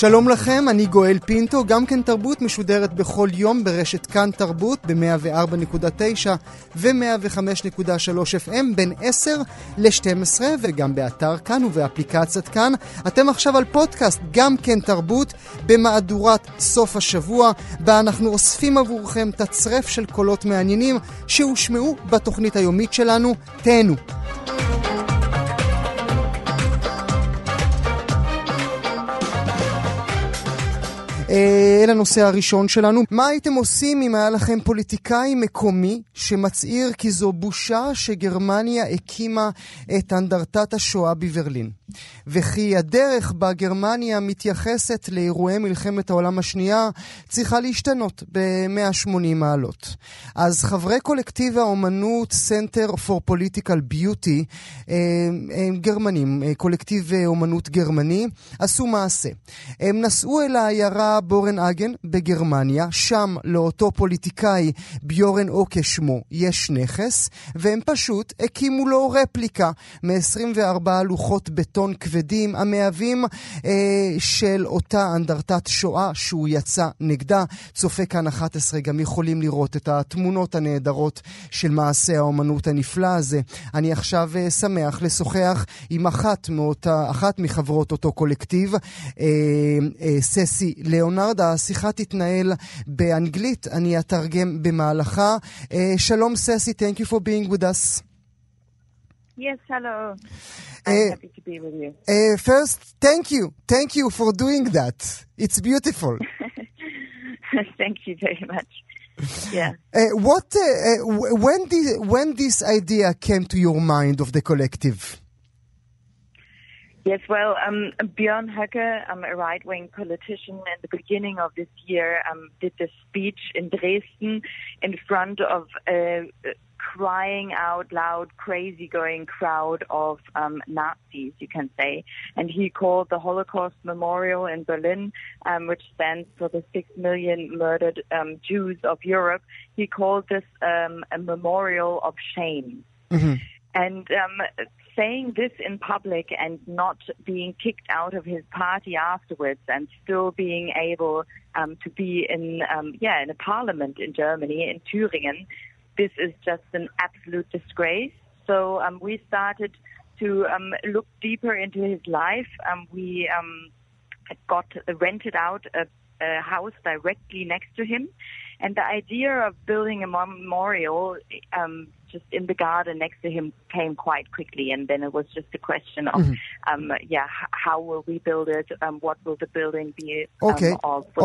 שלום לכם, אני גואל פינטו, גם כן תרבות משודרת בכל יום ברשת כאן תרבות ב-104.9 ו-105.3 FM בין 10 ל-12 וגם באתר כאן ובאפליקציית כאן. אתם עכשיו על פודקאסט גם כן תרבות במהדורת סוף השבוע, בה אנחנו אוספים עבורכם תצרף של קולות מעניינים שהושמעו בתוכנית היומית שלנו. תהנו. אל הנושא הראשון שלנו. מה הייתם עושים אם היה לכם פוליטיקאי מקומי שמצהיר כי זו בושה שגרמניה הקימה את אנדרטת השואה בברלין? וכי הדרך בה גרמניה מתייחסת לאירועי מלחמת העולם השנייה צריכה להשתנות ב-180 מעלות. אז חברי קולקטיב האומנות Center for Political Beauty, אה, הם גרמנים, אה, קולקטיב אומנות גרמני, עשו מעשה. הם נסעו אל העיירה בורן אגן בגרמניה, שם לאותו פוליטיקאי ביורן אוקה שמו יש נכס, והם פשוט הקימו לו רפליקה מ-24 לוחות בטון כבדים המהווים אה, של אותה אנדרטת שואה שהוא יצא נגדה. צופה כאן 11 גם יכולים לראות את התמונות הנהדרות של מעשה האומנות הנפלא הזה. אני עכשיו אה, שמח לשוחח עם אחת, מאותה, אחת מחברות אותו קולקטיב, אה, אה, ססי ליאון. ליאונרד, השיחה תתנהל באנגלית, אני אתרגם במהלכה. Uh, שלום ססי, thank you for being with us. Yes, hello. I'm uh, happy to be with you. Uh, first, thank you. Thank you for doing that. It's beautiful. thank you very much. Yeah. Uh, what, uh, when, the, when this idea came to your mind of the collective? Yes, well, um, Björn Höcke, um, a right-wing politician, in the beginning of this year, um, did a speech in Dresden in front of a crying out loud, crazy-going crowd of um, Nazis, you can say. And he called the Holocaust Memorial in Berlin, um, which stands for the six million murdered um, Jews of Europe. He called this um, a memorial of shame. Mm-hmm. And um, saying this in public and not being kicked out of his party afterwards and still being able um, to be in, um, yeah, in a parliament in Germany, in Thüringen, this is just an absolute disgrace. So um, we started to um, look deeper into his life. Um, we um, got rented out a, a house directly next to him. And the idea of building a memorial um, just in the garden next to him came quite quickly, and then it was just a question of, mm-hmm. um, yeah, how will we build it? Um, what will the building be? Um, okay,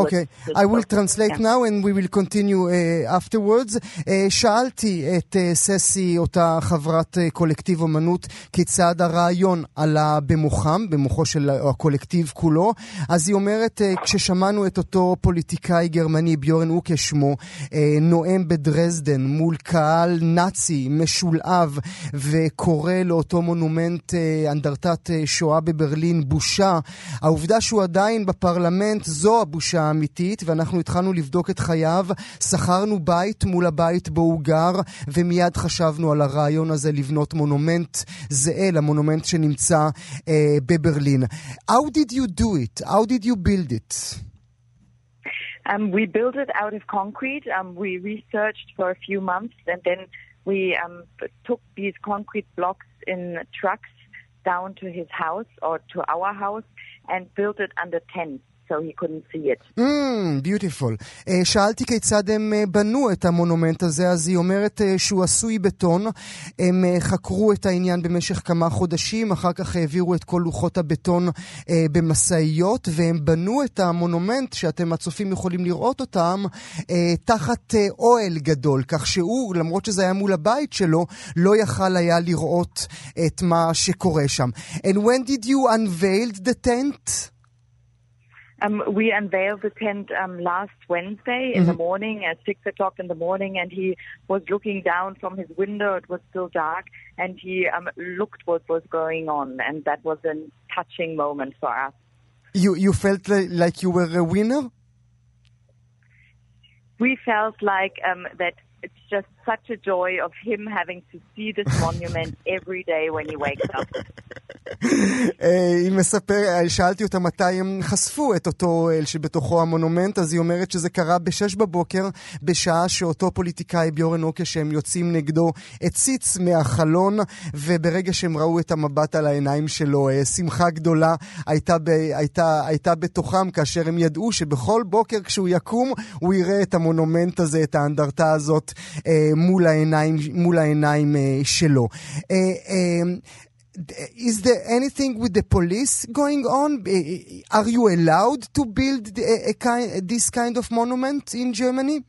okay. I will translate yeah. now, and we will continue uh, afterwards. Uh, שאלתי את uh, ססי, אותה חברת uh, קולקטיב אומנות, כיצד הרעיון עלה במוחם, במוחו של הקולקטיב כולו. אז היא אומרת, uh, כששמענו את אותו פוליטיקאי גרמני, ביורן אוקה שמו, uh, נואם בדרזדן מול קהל נאצי, פוליטי משולהב וקורא לאותו מונומנט אה, אנדרטת אה, שואה בברלין בושה. העובדה שהוא עדיין בפרלמנט זו הבושה האמיתית, ואנחנו התחלנו לבדוק את חייו. שכרנו בית מול הבית בו הוא גר, ומיד חשבנו על הרעיון הזה לבנות מונומנט זהה למונומנט שנמצא אה, בברלין. How did you do it? How did you build it? Um, we built it out of concrete. Um, we researched for a few months and then we um, took these concrete blocks in trucks down to his house or to our house and built it under tents. So he couldn't see it. Mm, beautiful. Uh, שאלתי כיצד הם uh, בנו את המונומנט הזה, אז היא אומרת uh, שהוא עשוי בטון. הם uh, חקרו את העניין במשך כמה חודשים, אחר כך העבירו את כל לוחות הבטון uh, במשאיות, והם בנו את המונומנט, שאתם הצופים יכולים לראות אותם, uh, תחת uh, אוהל גדול, כך שהוא, למרות שזה היה מול הבית שלו, לא יכל היה לראות את מה שקורה שם. And when did you unveil the tent? Um, we unveiled the tent um, last Wednesday in mm-hmm. the morning at six o'clock in the morning, and he was looking down from his window. It was still dark, and he um, looked what was going on, and that was a touching moment for us. You you felt like, you were a winner. We felt like um, that just such a joy of him having to see this monument every day when he wakes up. היא מספר, שאלתי אותה מתי הם חשפו את אותו אוהל שבתוכו המונומנט, אז היא אומרת שזה קרה בשש בבוקר, בשעה שאותו פוליטיקאי ביורן אוקה שהם יוצאים נגדו הציץ מהחלון, וברגע שהם ראו את המבט על העיניים שלו, שמחה גדולה הייתה, ב, הייתה, הייתה בתוכם, כאשר הם ידעו שבכל בוקר כשהוא יקום, הוא יראה את המונומנט הזה, את האנדרטה הזאת, מול העיניים, מול העיניים שלו. is there anything with the police going on? Are you allowed to build a, a kind, this kind of monument in Germany?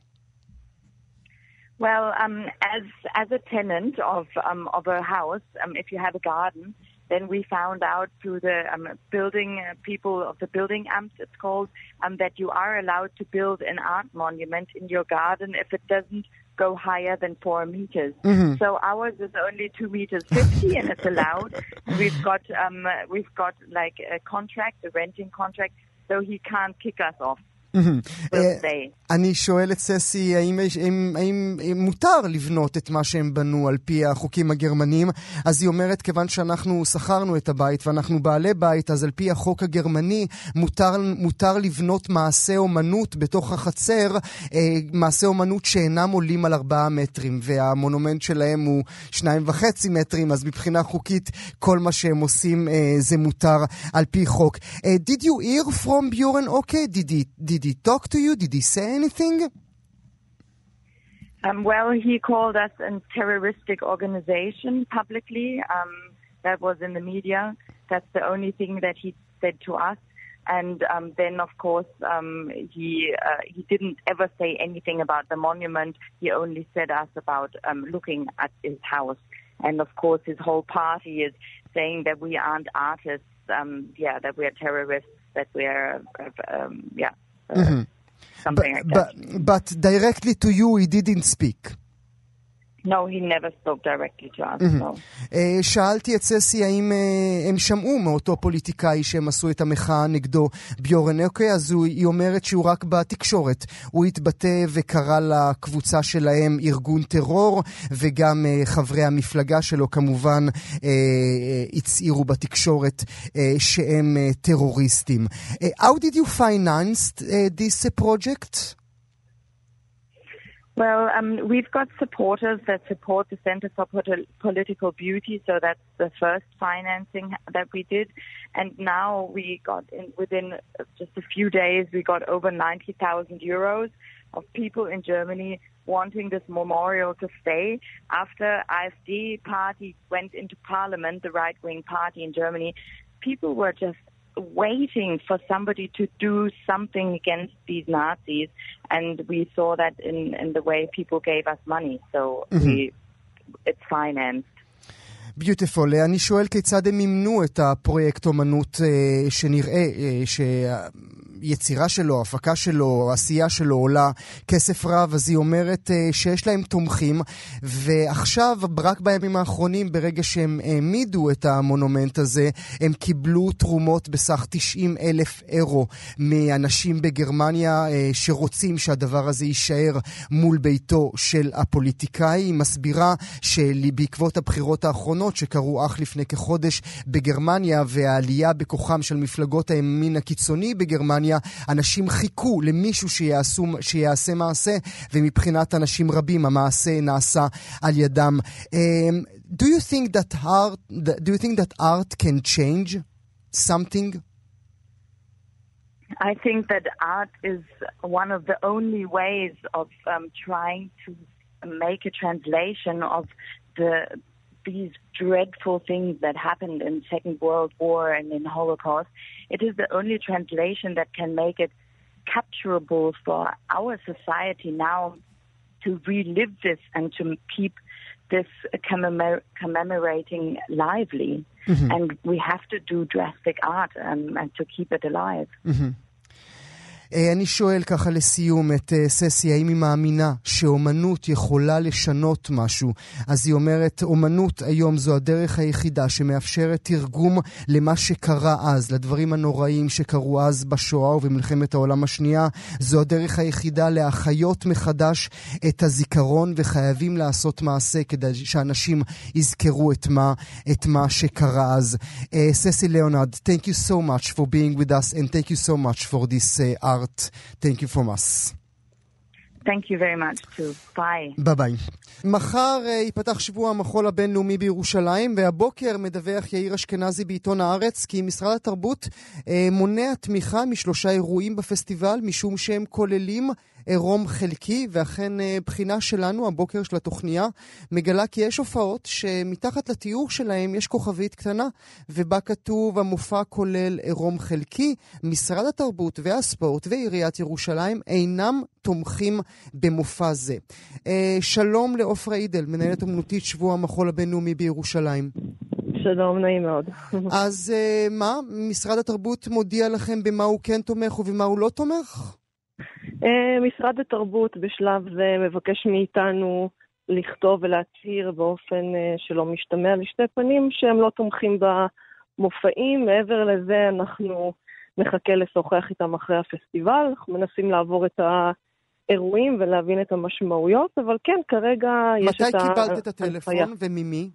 Well, um, as as a tenant of um, of a house, um, if you have a garden, then we found out through the um, building uh, people of the building amt, it's called, um, that you are allowed to build an art monument in your garden if it doesn't go higher than four meters. Mm-hmm. So ours is only two meters fifty, and it's allowed. we've got um, we've got like a contract, a renting contract, so he can't kick us off. אני שואל את ססי, האם, האם, האם, האם מותר לבנות את מה שהם בנו על פי החוקים הגרמנים? אז היא אומרת, כיוון שאנחנו שכרנו את הבית ואנחנו בעלי בית, אז על פי החוק הגרמני מותר, מותר לבנות מעשה אומנות בתוך החצר, אה, מעשה אומנות שאינם עולים על ארבעה מטרים, והמונומנט שלהם הוא שניים וחצי מטרים, אז מבחינה חוקית כל מה שהם עושים אה, זה מותר על פי חוק. Uh, did you hear from Bjorn Okay? Did did he talk to you? Did he say anything? Um, well, he called us a terroristic organization publicly. Um, that was in the media. That's the only thing that he said to us. And um, then, of course, um, he uh, he didn't ever say anything about the monument. He only said us about um, looking at his house. And of course, his whole party is saying that we aren't artists. Um, yeah, that we are terrorists. That we are, uh, Mm-hmm. Something but, like that. But, but directly to you, he didn't speak. No, he never spoke directly to us, mm-hmm. no. Uh, שאלתי את ססי האם uh, הם שמעו מאותו פוליטיקאי שהם עשו את המחאה נגדו ביורן אוקיי, אז הוא, היא אומרת שהוא רק בתקשורת. הוא התבטא וקרא לקבוצה שלהם ארגון טרור, וגם uh, חברי המפלגה שלו כמובן uh, הצהירו בתקשורת uh, שהם uh, טרוריסטים. Uh, how did you finance uh, this uh, project? Well, um, we've got supporters that support the Center for Political Beauty, so that's the first financing that we did. And now we got, in, within just a few days, we got over 90,000 euros of people in Germany wanting this memorial to stay. After AfD party went into parliament, the right-wing party in Germany, people were just waiting for somebody to do something against these Nazis, and we saw that in, in the way people gave us money. So mm-hmm. we, it's financed. ביוטיפול. אני שואל כיצד הם מימנו את הפרויקט אומנות אה, שנראה, אה, ש... היצירה שלו, ההפקה שלו, העשייה שלו עולה כסף רב, אז היא אומרת uh, שיש להם תומכים, ועכשיו, רק בימים האחרונים, ברגע שהם העמידו את המונומנט הזה, הם קיבלו תרומות בסך 90 אלף אירו מאנשים בגרמניה uh, שרוצים שהדבר הזה יישאר מול ביתו של הפוליטיקאי. היא מסבירה שבעקבות הבחירות האחרונות שקרו אך לפני כחודש בגרמניה והעלייה בכוחם של מפלגות הימין הקיצוני בגרמניה, גרמניה, אנשים חיכו למישהו שיעשו, שיעשה מעשה, ומבחינת אנשים רבים המעשה נעשה על ידם. Um, do you think that art, do you think that art can change something? I think that art is one of the only ways of um, trying to make a translation of the these dreadful things that happened in Second World War and in Holocaust. It is the only translation that can make it capturable for our society now to relive this and to keep this commemor- commemorating lively. Mm-hmm. And we have to do drastic art um, and to keep it alive. Mm-hmm. אני שואל ככה לסיום את ססי, האם היא מאמינה שאומנות יכולה לשנות משהו? אז היא אומרת, אומנות היום זו הדרך היחידה שמאפשרת תרגום למה שקרה אז, לדברים הנוראים שקרו אז בשואה ובמלחמת העולם השנייה. זו הדרך היחידה להחיות מחדש את הזיכרון, וחייבים לעשות מעשה כדי שאנשים יזכרו את מה, את מה שקרה אז. ססי ליאונרד, thank you so much for being with us and thank you so art. Thank you from us. Thank you very much too. Bye. ביי ביי. מחר uh, ייפתח שבוע המחול הבינלאומי בירושלים, והבוקר מדווח יאיר אשכנזי בעיתון הארץ כי משרד התרבות uh, מונע תמיכה משלושה אירועים בפסטיבל, משום שהם כוללים עירום חלקי, ואכן בחינה שלנו, הבוקר של התוכניה, מגלה כי יש הופעות שמתחת לתיאור שלהם יש כוכבית קטנה, ובה כתוב המופע כולל עירום חלקי. משרד התרבות והספורט ועיריית ירושלים אינם תומכים במופע זה. שלום לעופרה אידל, מנהלת אמנותית שבוע המחול הבינלאומי בירושלים. שלום, נעים מאוד. אז מה, משרד התרבות מודיע לכם במה הוא כן תומך ובמה הוא לא תומך? משרד התרבות בשלב זה מבקש מאיתנו לכתוב ולהצהיר באופן שלא משתמע לשתי פנים שהם לא תומכים במופעים. מעבר לזה אנחנו נחכה לשוחח איתם אחרי הפסטיבל, אנחנו מנסים לעבור את האירועים ולהבין את המשמעויות, אבל כן, כרגע יש את ה... מתי קיבלת את הטלפון וממי?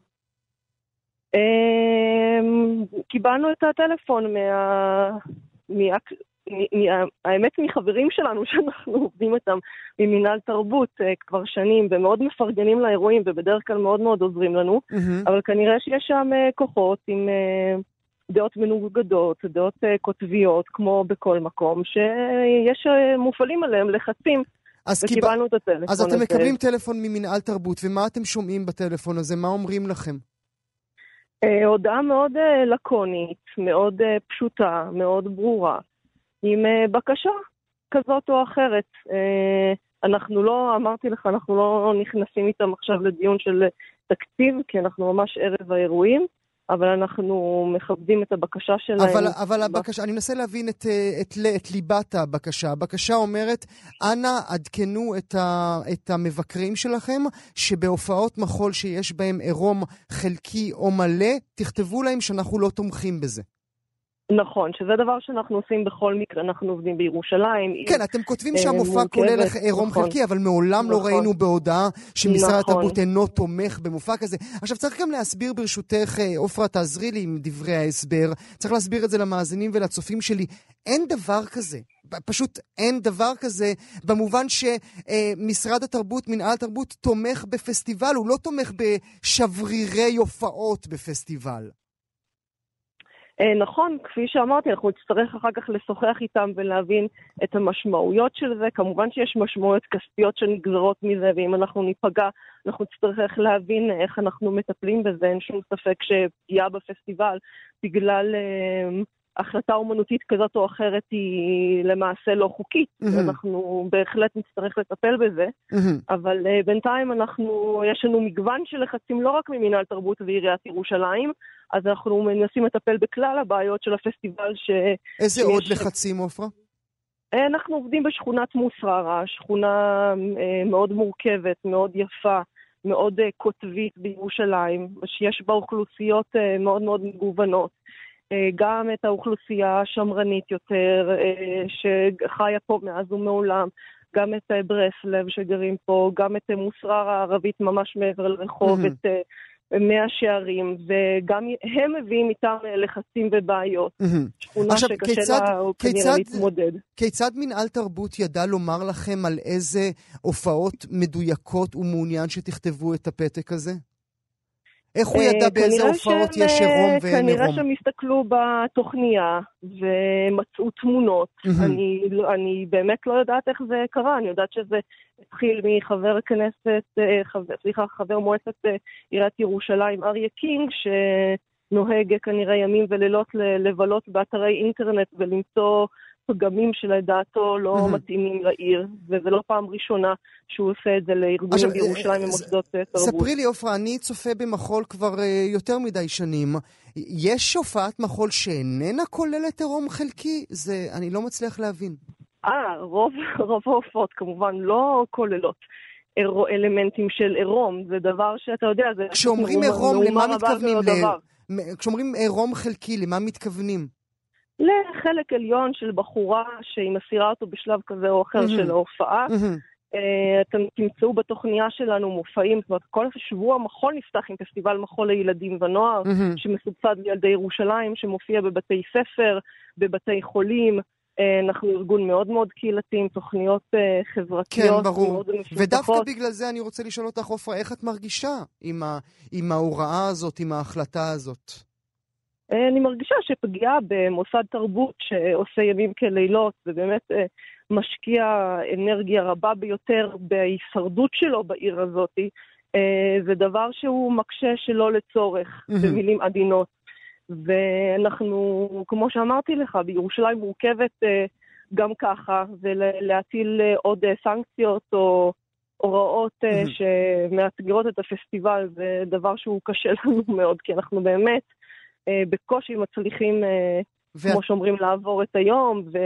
קיבלנו את הטלפון מה... האמת מחברים שלנו שאנחנו עובדים איתם ממינהל תרבות כבר שנים ומאוד מפרגנים לאירועים ובדרך כלל מאוד מאוד עוזרים לנו, mm-hmm. אבל כנראה שיש שם כוחות עם דעות מנוגדות, דעות קוטביות כמו בכל מקום, שיש מופעלים עליהם לחצים. אז וקיבלנו קיב... את הטלפון אז אתם מקבלים טלפון ממינהל תרבות, ומה אתם שומעים בטלפון הזה? מה אומרים לכם? הודעה מאוד לקונית, מאוד פשוטה, מאוד ברורה. עם בקשה כזאת או אחרת. אנחנו לא, אמרתי לך, אנחנו לא נכנסים איתם עכשיו לדיון של תקציב, כי אנחנו ממש ערב האירועים, אבל אנחנו מכבדים את הבקשה שלהם. אבל, אבל הבקשה, אני מנסה להבין את, את, את, את ליבת הבקשה. הבקשה אומרת, אנא עדכנו את, ה, את המבקרים שלכם, שבהופעות מחול שיש בהם עירום חלקי או מלא, תכתבו להם שאנחנו לא תומכים בזה. נכון, שזה דבר שאנחנו עושים בכל מקרה, אנחנו עובדים בירושלים. כן, אתם כותבים שהמופע כולל עירום נכון, חלקי, אבל מעולם נכון, לא ראינו בהודעה שמשרד נכון. התרבות אינו תומך במופע כזה. עכשיו, צריך גם להסביר ברשותך, עופרה, תעזרי לי עם דברי ההסבר, צריך להסביר את זה למאזינים ולצופים שלי. אין דבר כזה. פשוט אין דבר כזה, במובן שמשרד התרבות, מנהל התרבות, תומך בפסטיבל, הוא לא תומך בשברירי הופעות בפסטיבל. נכון, כפי שאמרתי, אנחנו נצטרך אחר כך לשוחח איתם ולהבין את המשמעויות של זה. כמובן שיש משמעויות כספיות שנגזרות מזה, ואם אנחנו ניפגע, אנחנו נצטרך להבין איך אנחנו מטפלים בזה. אין שום ספק שפגיעה בפסטיבל בגלל אה, החלטה אומנותית כזאת או אחרת היא למעשה לא חוקית. Mm-hmm. אנחנו בהחלט נצטרך לטפל בזה, mm-hmm. אבל uh, בינתיים אנחנו, יש לנו מגוון של לחצים לא רק ממינהל תרבות ועיריית ירושלים, אז אנחנו מנסים לטפל בכלל הבעיות של הפסטיבל ש... איזה. עוד לחצים, עופרה? אנחנו עובדים בשכונת מוסררה, שכונה uh, מאוד מורכבת, מאוד יפה. מאוד uh, קוטבית בירושלים, שיש בה אוכלוסיות מאוד מאוד מגוונות. גם את האוכלוסייה השמרנית יותר, שחיה פה מאז ומעולם, גם את ברסלב שגרים פה, גם את מוסרר הערבית ממש מעבר לרחוב, mm-hmm. את מאה שערים, וגם הם מביאים איתם לחצים ובעיות. Mm-hmm. שכונה עכשיו, שקשה כיצד, לה כנראה להתמודד. כיצד מנהל תרבות ידע לומר לכם על איזה הופעות מדויקות הוא מעוניין שתכתבו את הפתק הזה? איך הוא ידע באיזה הופעות יש עירום ועין עירום? כנראה שהם הסתכלו בתוכניה ומצאו תמונות. אני, לא, אני באמת לא יודעת איך זה קרה, אני יודעת שזה התחיל מחבר הכנסת, חבר, סליחה, חבר מועצת עיריית ירושלים, אריה קינג, שנוהג כנראה ימים ולילות לבלות באתרי אינטרנט ולמצוא פגמים שלדעתו לא mm-hmm. מתאימים לעיר, וזו לא פעם ראשונה שהוא עושה את זה לארגונים בירושלים ומוסדות אה, תרבות. ספרי לי, עופרה, אני צופה במחול כבר uh, יותר מדי שנים. יש הופעת מחול שאיננה כוללת עירום חלקי? זה, אני לא מצליח להבין. אה, רוב, רוב ההופעות כמובן לא כוללות. אלמנטים של עירום, זה דבר שאתה יודע, זה... כשאומרים עירום, למה מתכוונים? כשאומרים עירום חלקי, למה מתכוונים? לחלק עליון של בחורה שהיא מסירה אותו בשלב כזה או אחר mm-hmm. של ההופעה. Mm-hmm. אתם תמצאו בתוכניה שלנו מופעים, זאת אומרת, כל שבוע מחול נפתח עם פסטיבל מחול לילדים ונוער, mm-hmm. שמסובסד לילדי ירושלים, שמופיע בבתי ספר, בבתי חולים. אה, אנחנו ארגון מאוד מאוד קהילתי עם תוכניות אה, חברתיות כן, ברור. ודווקא בגלל זה אני רוצה לשאול אותך, עופרה, איך את מרגישה עם, ה, עם ההוראה הזאת, עם ההחלטה הזאת? אה, אני מרגישה שפגיעה במוסד תרבות שעושה ימים כלילות ובאמת אה, משקיע אנרגיה רבה ביותר בהישרדות שלו בעיר הזאת, אה, זה דבר שהוא מקשה שלא לצורך, במילים עדינות. ואנחנו, כמו שאמרתי לך, בירושלים מורכבת גם ככה, ולהטיל עוד סנקציות או הוראות שמאתגרות את הפסטיבל זה דבר שהוא קשה לנו מאוד, כי אנחנו באמת בקושי מצליחים, אה, ואת... כמו שאומרים, לעבור את היום. ו...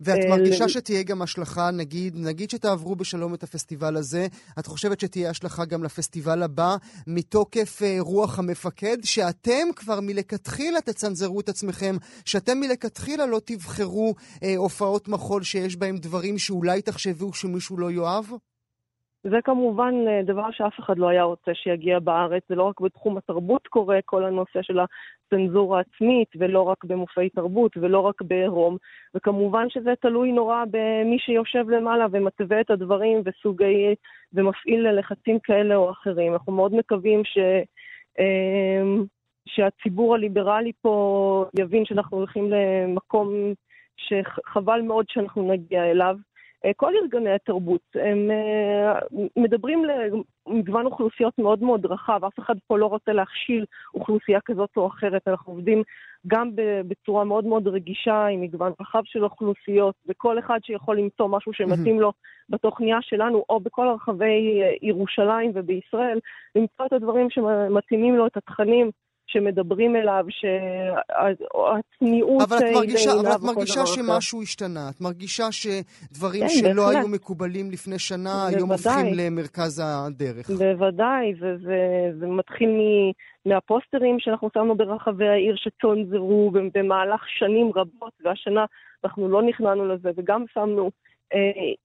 ואת אה, מרגישה שתהיה גם השלכה, נגיד, נגיד שתעברו בשלום את הפסטיבל הזה, את חושבת שתהיה השלכה גם לפסטיבל הבא, מתוקף אה, רוח המפקד, שאתם כבר מלכתחילה תצנזרו את עצמכם, שאתם מלכתחילה לא תבחרו אה, הופעות מחול שיש בהם דברים שאולי תחשבו שמישהו לא יאהב? זה כמובן אה, דבר שאף אחד לא היה רוצה שיגיע בארץ, זה לא רק בתחום התרבות קורה, כל הנושא של הצנזורה העצמית, ולא רק במופעי תרבות, ולא רק בעירום, וכמובן שזה תלוי נורא במי שיושב למעלה ומתווה את הדברים וסוגי, ומפעיל לחצים כאלה או אחרים. אנחנו מאוד מקווים ש... אמ, שהציבור הליברלי פה יבין שאנחנו הולכים למקום שחבל מאוד שאנחנו נגיע אליו. אה, כל ארגוני התרבות, הם אה, מדברים למגוון אוכלוסיות מאוד מאוד רחב, אף אחד פה לא רוצה להכשיל אוכלוסייה כזאת או אחרת, אנחנו עובדים גם בצורה מאוד מאוד רגישה עם מגוון רחב של אוכלוסיות, וכל אחד שיכול למצוא משהו שמתאים לו בתוכניה שלנו, או בכל רחבי אה, ירושלים ובישראל, למצוא את הדברים שמתאימים לו, את התכנים. שמדברים אליו, שהצניעות... אבל את מרגישה, אבל את מרגישה שמשהו השתנה, את מרגישה שדברים כן, שלא בהחלט. היו מקובלים לפני שנה, בוודאי. היום הופכים למרכז הדרך. בוודאי, וזה מתחיל מ... מהפוסטרים שאנחנו שמנו ברחבי העיר שצונזרו במהלך שנים רבות, והשנה אנחנו לא נכנענו לזה, וגם שמנו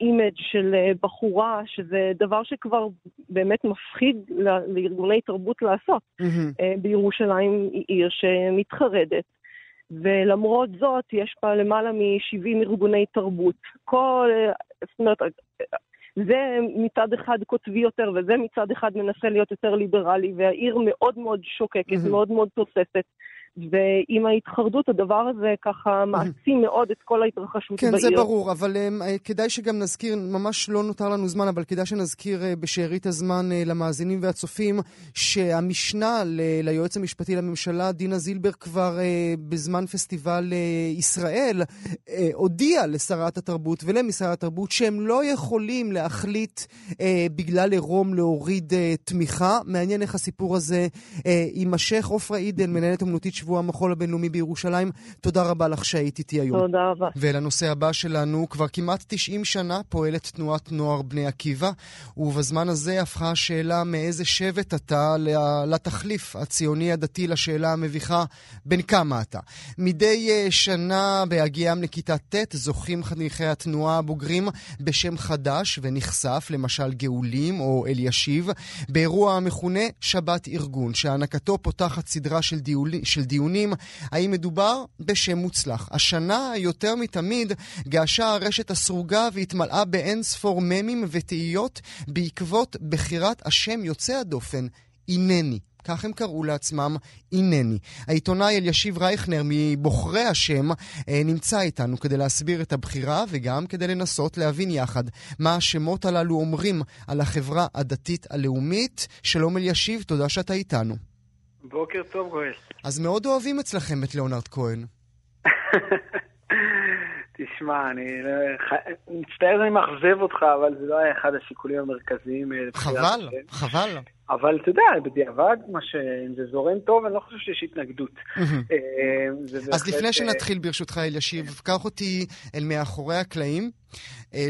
image של אה, בחורה, שזה דבר שכבר באמת מפחיד לארגוני תרבות לעשות. Mm-hmm. בירושלים היא עיר שמתחרדת. ולמרות זאת, יש בה למעלה מ-70 ארגוני תרבות. כל, אה, זאת אומרת, זה מצד אחד קוטבי יותר, וזה מצד אחד מנסה להיות יותר ליברלי, והעיר מאוד מאוד שוקקת, mm-hmm. מאוד מאוד תוססת. ועם ההתחרדות הדבר הזה ככה מעצים מאוד את כל ההתרחשות כן, בעיר. כן, זה ברור, אבל um, כדאי שגם נזכיר, ממש לא נותר לנו זמן, אבל כדאי שנזכיר uh, בשארית הזמן uh, למאזינים והצופים, שהמשנה ל- ליועץ המשפטי לממשלה, דינה זילבר, כבר uh, בזמן פסטיבל uh, ישראל, uh, הודיעה לשרת התרבות ולמשרד התרבות שהם לא יכולים להחליט uh, בגלל עירום להוריד uh, תמיכה. מעניין איך הסיפור הזה uh, יימשך. עופרה עידן, מנהלת אמנותית שבוע המחול הבינלאומי בירושלים. תודה רבה לך שהיית איתי היום. תודה רבה. ולנושא הבא שלנו, כבר כמעט 90 שנה פועלת תנועת נוער בני עקיבא, ובזמן הזה הפכה השאלה מאיזה שבט אתה לתחליף הציוני הדתי לשאלה המביכה בין כמה אתה. מדי אה, שנה בהגיעם לכיתה ט' זוכים חניכי התנועה הבוגרים בשם חדש ונחשף, למשל גאולים או אלישיב, באירוע המכונה שבת ארגון, שהענקתו פותחת סדרה של, דיול... של דיונים האם מדובר בשם מוצלח. השנה, יותר מתמיד, געשה הרשת הסרוגה והתמלאה באין ספור ממים ותהיות בעקבות בחירת השם יוצא הדופן, הנני. כך הם קראו לעצמם, הנני. העיתונאי אלישיב רייכנר מבוחרי השם נמצא איתנו כדי להסביר את הבחירה וגם כדי לנסות להבין יחד מה השמות הללו אומרים על החברה הדתית הלאומית. שלום אלישיב, תודה שאתה איתנו. בוקר טוב, גואל. אז מאוד אוהבים אצלכם את ליאונרד כהן. תשמע, אני לא... מצטער שאני מאכזב אותך, אבל זה לא היה אחד השיקולים המרכזיים. אה, חבל, חבל. אבל אתה יודע, בדיעבד. אם זה זורם טוב, אני לא חושב שיש התנגדות. אה, אז לפני שנתחיל, ברשותך, אלישיב, קח אותי אל מאחורי הקלעים,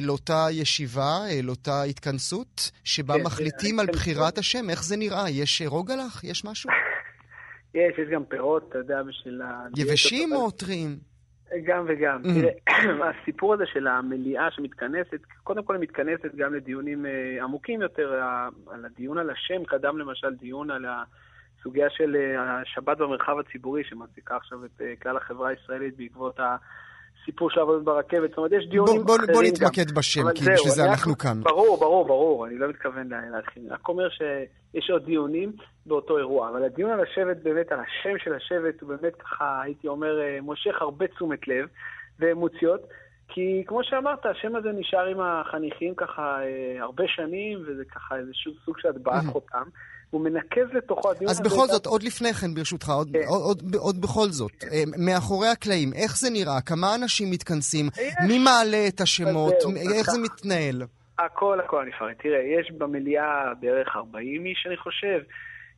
לאותה ישיבה, לאותה התכנסות, שבה כן, מחליטים על בחירת השם. איך זה נראה? יש רוגע לך? יש משהו? יש, יש גם פירות, אתה יודע, בשביל ה... יבשים או טריים? גם וגם. תראה, הסיפור הזה של המליאה שמתכנסת, קודם כל היא מתכנסת גם לדיונים uh, עמוקים יותר. על הדיון על השם קדם למשל דיון על הסוגיה של uh, השבת במרחב הציבורי, שמעסיקה עכשיו את uh, כלל החברה הישראלית בעקבות. סיפור של עבודות ברכבת, זאת אומרת, יש דיונים בוא, אחרים בוא נתמקד גם. בשם, כי זהו, בשביל זה אנחנו כאן. ברור, ברור, ברור, אני לא מתכוון להתחיל. אני רק אומר שיש עוד דיונים באותו אירוע, אבל הדיון על השבט, באמת, על השם של השבט, הוא באמת ככה, הייתי אומר, אה, מושך הרבה תשומת לב ואמוציות. כי כמו שאמרת, השם הזה נשאר עם החניכים ככה אה, הרבה שנים, וזה ככה איזשהו סוג של הטבעת חותם. הוא מנקז לתוכו הדיון הזה. אז בכל זאת, עוד לפני כן, ברשותך, עוד, כן. עוד, עוד, עוד בכל זאת, כן. אה, מאחורי הקלעים, איך זה נראה? כמה אנשים מתכנסים? יש. מי מעלה את השמות? איך זה מתנהל? הכל, הכל אני אפרט. תראה, יש במליאה בערך 40 איש, אני חושב.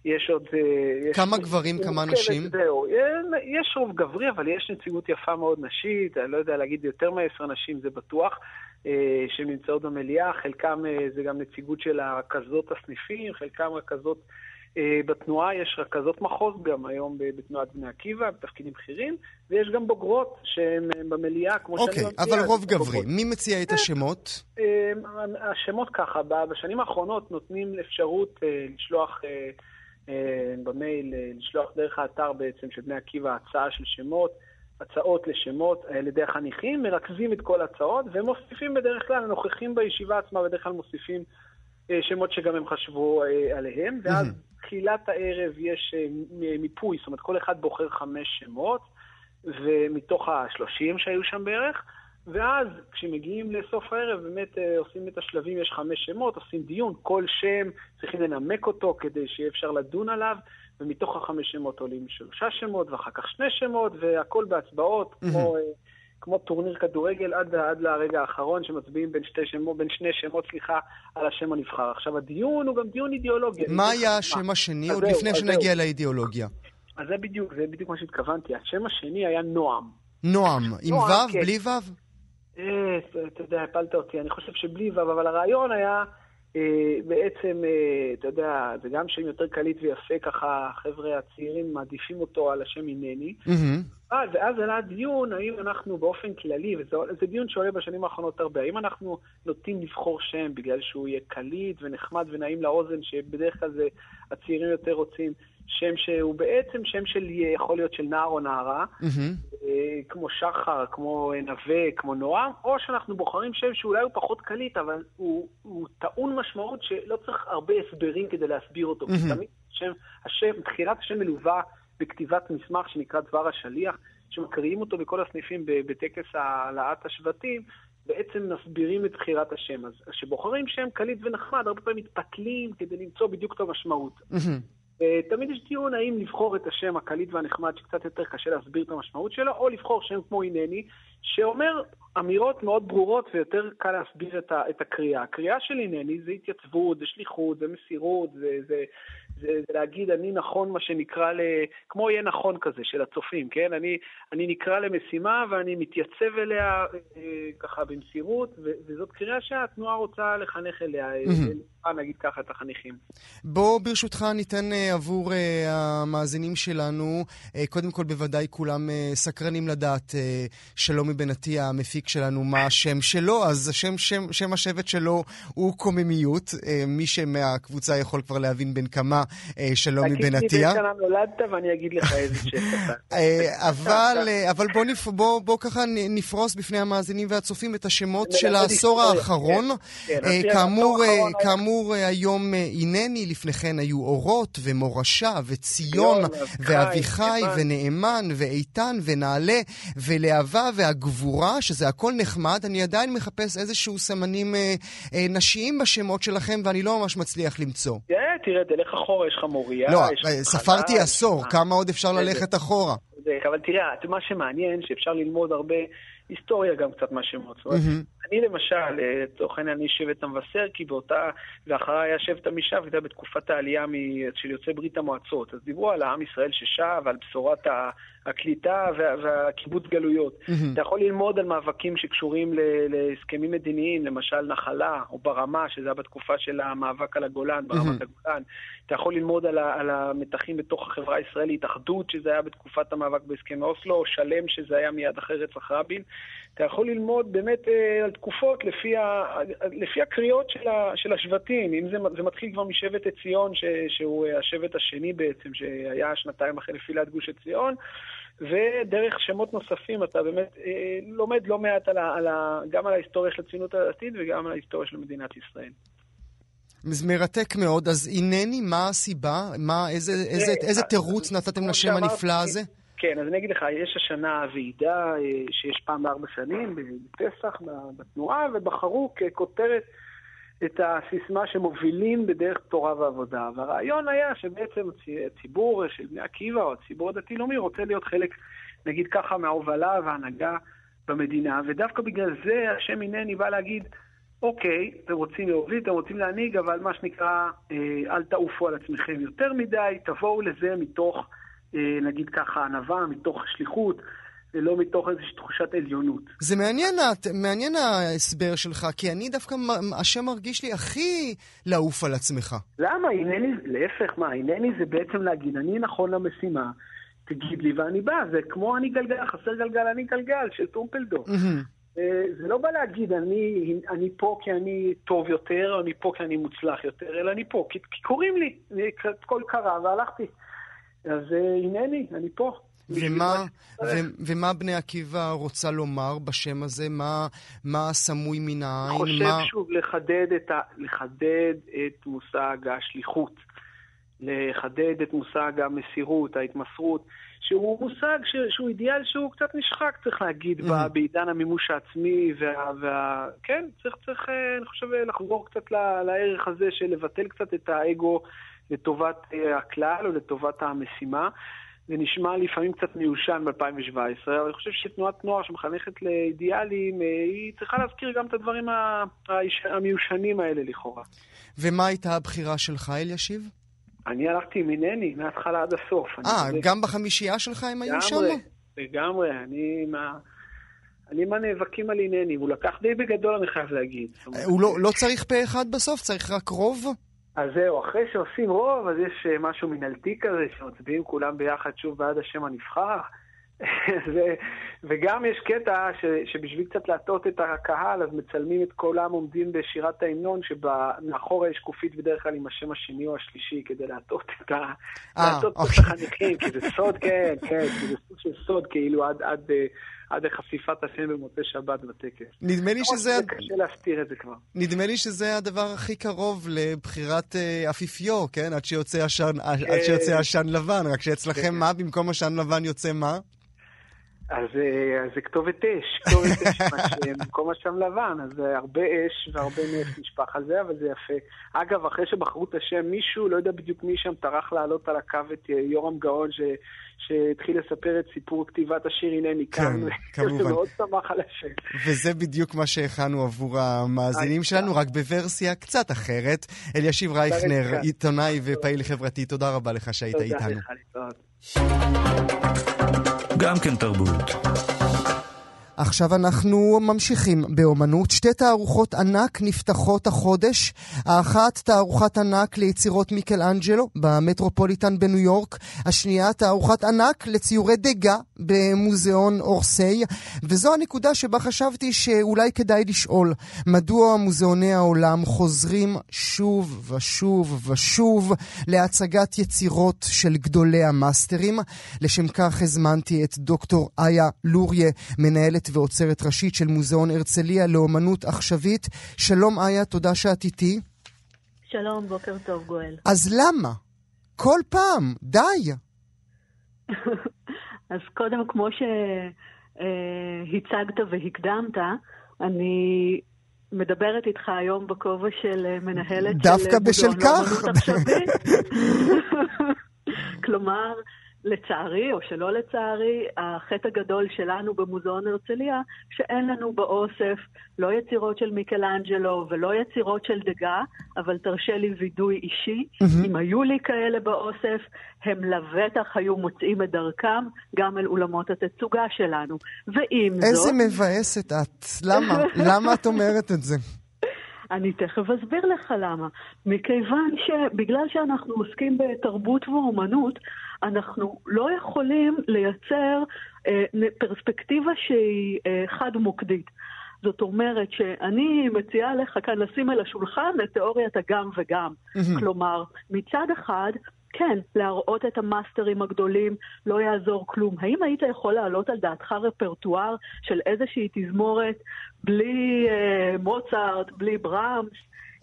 יש עוד... אה, יש כמה גברים, כמה נשים? זהו, יש רוב גברי, אבל יש נציגות יפה מאוד נשית, אני לא יודע להגיד יותר מעשר נשים, זה בטוח. אה, שנמצאות במליאה, חלקם אה, זה גם נציגות של הרכזות הסניפים, חלקם רכזות אה, בתנועה, יש רכזות מחוז גם היום בתנועת בני עקיבא, בתפקידים בכירים, ויש גם בוגרות שהן במליאה, כמו okay, שאני מציע. אוקיי, אבל רוב גברי. בוגרות. מי מציע את השמות? השמות ככה, בשנים האחרונות נותנים אפשרות לשלוח במייל, לשלוח דרך האתר בעצם של בני עקיבא הצעה של שמות. הצעות לשמות על ידי החניכים, מרכזים את כל ההצעות ומוסיפים בדרך כלל, הנוכחים בישיבה עצמה בדרך כלל מוסיפים אה, שמות שגם הם חשבו אה, עליהם, ואז תחילת הערב יש אה, מיפוי, זאת אומרת כל אחד בוחר חמש שמות, ומתוך השלושים שהיו שם בערך, ואז כשמגיעים לסוף הערב באמת עושים את השלבים, יש חמש שמות, עושים דיון, כל שם צריכים לנמק אותו כדי שיהיה אפשר לדון עליו. ומתוך החמש שמות עולים שלושה שמות, ואחר כך שני שמות, והכל בהצבעות. כמו, אה, כמו טורניר כדורגל, עד, עד לרגע האחרון שמצביעים בין, שתי שמות, בין שני שמות, סליחה, על השם הנבחר. עכשיו, הדיון הוא גם דיון אידיאולוגי. מה היה השם השני, עוד לפני שנגיע לאידיאולוגיה? אז זה בדיוק, זה בדיוק מה שהתכוונתי. השם השני היה נועם. נועם, עם ו', כן. בלי ו'? אה, אתה יודע, הפלת אותי. אני חושב שבלי ו', אבל הרעיון היה... אה, בעצם, אה, אתה יודע, זה גם שם יותר קליט ויפה, ככה החבר'ה הצעירים מעדיפים אותו על השם הנני. Mm-hmm. ואז עלה דיון, האם אנחנו באופן כללי, וזה דיון שעולה בשנים האחרונות הרבה, האם אנחנו נוטים לבחור שם בגלל שהוא יהיה קליט ונחמד ונעים לאוזן, שבדרך כלל זה הצעירים יותר רוצים, שם שהוא בעצם שם של, יכול להיות של נער או נערה, mm-hmm. כמו שחר, כמו נווה, כמו נועם, או שאנחנו בוחרים שם שאולי הוא פחות קליט, אבל הוא, הוא טעון משמעות שלא צריך הרבה הסברים כדי להסביר אותו. Mm-hmm. תמיד השם, השם, בחירת השם מלווה בכתיבת מסמך שנקרא דבר השליח, שמקריאים אותו בכל הסניפים בטקס העלאת השבטים, בעצם מסבירים את בחירת השם. אז כשבוחרים שם קליט ונחמד, הרבה פעמים מתפתלים כדי למצוא בדיוק את המשמעות. Mm-hmm. תמיד יש דיון האם לבחור את השם הקליט והנחמד שקצת יותר קשה להסביר את המשמעות שלו, או לבחור שם כמו הנני, שאומר אמירות מאוד ברורות ויותר קל להסביר את, ה, את הקריאה. הקריאה של הנני זה התייצבות, זה שליחות, זה מסירות, זה, זה, זה, זה להגיד אני נכון מה שנקרא, ל, כמו יהיה נכון כזה של הצופים, כן? אני, אני נקרא למשימה ואני מתייצב אליה אה, ככה במסירות, ו, וזאת קריאה שהתנועה רוצה לחנך אליה, mm-hmm. נגיד ככה את החניכים. בוא ברשותך ניתן אה, עבור אה, המאזינים שלנו, אה, קודם כל בוודאי כולם אה, סקרנים לדעת אה, שלומי בן עטיה, המפיק שלנו, מה השם שלו, אז השם, שם, שם השבט שלו הוא קוממיות. אה, מי שמהקבוצה יכול כבר להבין בין כמה אה, שלומי בן עטיה. תגיד לי באיזה שנה נולדת ואני אגיד לך איזה שם. אה, אבל, אבל בוא, נפ, בוא, בוא ככה נפרוס בפני המאזינים והצופים את השמות של העשור האחרון. כאמור, כאמור כאמור, היום הנני, לפני כן היו אורות ומורשה וציון ואביחי ונאמן ואיתן ונעלה ולהבה והגבורה, שזה הכל נחמד. אני עדיין מחפש איזשהו סמנים אה, אה, נשיים בשמות שלכם ואני לא ממש מצליח למצוא. תראה, תראה, תלך אחורה, יש לך מוריה. לא, ספרתי עשור, כמה עוד אפשר ללכת אחורה? אבל תראה, מה שמעניין, שאפשר ללמוד הרבה היסטוריה גם קצת מהשמות. זאת אומרת, אני למשל, לצורך העניין, אני שבט המבשר, כי באותה, ואחריי היה שבט זה היה בתקופת העלייה של יוצאי ברית המועצות. אז דיברו על העם ישראל ששב, על בשורת הקליטה והקיבוץ גלויות. אתה יכול ללמוד על מאבקים שקשורים להסכמים מדיניים, למשל נחלה או ברמה, שזה היה בתקופה של המאבק על הגולן, ברמת הגולן. אתה יכול ללמוד על, על המתחים בתוך החברה הישראלית, אחדות, שזה היה בתקופת המאבק בהסכמי אוסלו, או שלם, שזה היה מיד אחרי רצח רבין. אתה יכול ללמוד באמת אה, על תקופות לפי, ה, לפי הקריאות של, ה, של השבטים. אם זה, זה מתחיל כבר משבט עציון, ש, שהוא השבט השני בעצם, שהיה שנתיים אחרי נפילת גוש עציון, ודרך שמות נוספים אתה באמת אה, לומד לא מעט על ה, על ה, גם על ההיסטוריה של הציונות הדתית וגם על ההיסטוריה של מדינת ישראל. מרתק מאוד. אז הנני, מה הסיבה? מה, איזה, איזה, איזה תירוץ נתתם לשם הנפלא הזה? כן, אז אני אגיד לך, יש השנה ועידה שיש פעם בארבע שנים, בפסח, בתנועה, ובחרו ככותרת את הסיסמה שמובילים בדרך תורה ועבודה. והרעיון היה שבעצם הציבור של בני עקיבא, או הציבור הדתי-לאומי, רוצה להיות חלק, נגיד ככה, מההובלה וההנהגה במדינה, ודווקא בגלל זה השם הנני בא להגיד, אוקיי, אתם רוצים להוביל, אתם רוצים להנהיג, אבל מה שנקרא, אל תעופו על עצמכם יותר מדי, תבואו לזה מתוך, נגיד ככה, ענווה, מתוך שליחות. ולא מתוך איזושהי תחושת עליונות. זה מעניין, מעניין ההסבר שלך, כי אני דווקא, השם מרגיש לי הכי לעוף על עצמך. למה? הנני, להפך, מה, הנני זה בעצם להגיד, אני נכון למשימה, תגיד לי ואני בא, זה כמו אני גלגל, חסר גלגל, אני גלגל, של טרומפלדור. זה לא בא להגיד, אני, אני פה כי אני טוב יותר, אני פה כי אני מוצלח יותר, אלא אני פה כי, כי קוראים לי, כל קרה והלכתי. אז הנני, אני פה. ומה, ו- ומה בני עקיבא רוצה לומר בשם הזה? מה, מה סמוי מן העין? חושב מה... שוב לחדד את, ה, לחדד את מושג השליחות, לחדד את מושג המסירות, ההתמסרות, שהוא מושג ש, שהוא אידיאל שהוא קצת נשחק, צריך להגיד, mm-hmm. בעידן המימוש העצמי, וה, וה... כן, צריך, צריך, אני חושב, לחזור קצת לערך הזה של לבטל קצת את האגו לטובת הכלל או לטובת המשימה. זה נשמע לפעמים קצת מיושן ב-2017, אבל אני חושב שתנועת נוער שמחנכת לאידיאלים, היא צריכה להזכיר גם את הדברים המיושנים האלה לכאורה. ומה הייתה הבחירה שלך, אלישיב? אני הלכתי עם הנני, מההתחלה עד הסוף. אה, גם בחמישייה שלך הם היו שם? לגמרי, לגמרי. אני מה... אני מהנאבקים על הנני, הוא לקח די בגדול, אני חייב להגיד. הוא לא, לא צריך פה אחד בסוף? צריך רק רוב? אז זהו, אחרי שעושים רוב, אז יש משהו מנהלתי כזה, שמצביעים כולם ביחד שוב בעד השם הנבחר. ו, וגם יש קטע ש, שבשביל קצת להטות את הקהל, אז מצלמים את כולם עומדים בשירת ההמנון, שמאחורה יש שקופית בדרך כלל עם השם השני או השלישי, כדי להטות את, ה, להטות את החניכים, כי זה סוד, כן, כן, כי זה סוג של סוד, כאילו עד... עד עד לחשיפת השם במוצאי שבת בטקס. נדמה לי שזה... זה קשה להסתיר את זה כבר. נדמה לי שזה הדבר הכי קרוב לבחירת אפיפיור, כן? עד שיוצא עשן, עד שיוצא עשן לבן, רק שאצלכם מה? במקום עשן לבן יוצא מה? אז זה כתובת אש, כתובת אש, במקום השם לבן, אז הרבה אש והרבה נפט נשפך על זה, אבל זה יפה. אגב, אחרי שבחרו את השם, מישהו, לא יודע בדיוק מי שם, טרח לעלות על הקו את יורם גאון, ש... שהתחיל לספר את סיפור כתיבת השיר הנני כאן, כמובן. מאוד שמח על השם. וזה בדיוק מה שהכנו עבור המאזינים שלנו, רק בוורסיה קצת אחרת. אלישיב רייכנר, עיתונאי ופעיל חברתי, תודה רבה לך שהיית איתנו. תודה לך, להתראות. גם כן תרבות. עכשיו אנחנו ממשיכים באומנות. שתי תערוכות ענק נפתחות החודש. האחת תערוכת ענק ליצירות מיקלאנג'לו במטרופוליטן בניו יורק. השנייה תערוכת ענק לציורי דגה במוזיאון אורסיי. וזו הנקודה שבה חשבתי שאולי כדאי לשאול מדוע מוזיאוני העולם חוזרים שוב ושוב ושוב להצגת יצירות של גדולי המאסטרים. לשם כך הזמנתי את דוקטור איה לוריה, מנהלת ועוצרת ראשית של מוזיאון הרצליה לאומנות עכשווית. שלום איה, תודה שאת איתי. שלום, בוקר טוב, גואל. אז למה? כל פעם, די. אז קודם, כמו שהצגת והקדמת, אני מדברת איתך היום בכובע של מנהלת דווקא של בשל כך. כלומר, לצערי, או שלא לצערי, החטא הגדול שלנו במוזיאון הרצליה, שאין לנו באוסף לא יצירות של מיקלאנג'לו ולא יצירות של דגה, אבל תרשה לי וידוי אישי. Mm-hmm. אם היו לי כאלה באוסף, הם לבטח היו מוצאים את דרכם גם אל אולמות התצוגה שלנו. ועם איזה זאת... איזה מבאסת את. למה? למה את אומרת את זה? אני תכף אסביר לך למה. מכיוון שבגלל שאנחנו עוסקים בתרבות ואומנות, אנחנו לא יכולים לייצר אה, פרספקטיבה שהיא אה, חד-מוקדית. זאת אומרת שאני מציעה לך כאן לשים על השולחן את תיאוריית הגם וגם. Mm-hmm. כלומר, מצד אחד, כן, להראות את המאסטרים הגדולים, לא יעזור כלום. האם היית יכול להעלות על דעתך רפרטואר של איזושהי תזמורת בלי אה, מוצרט, בלי ברמס?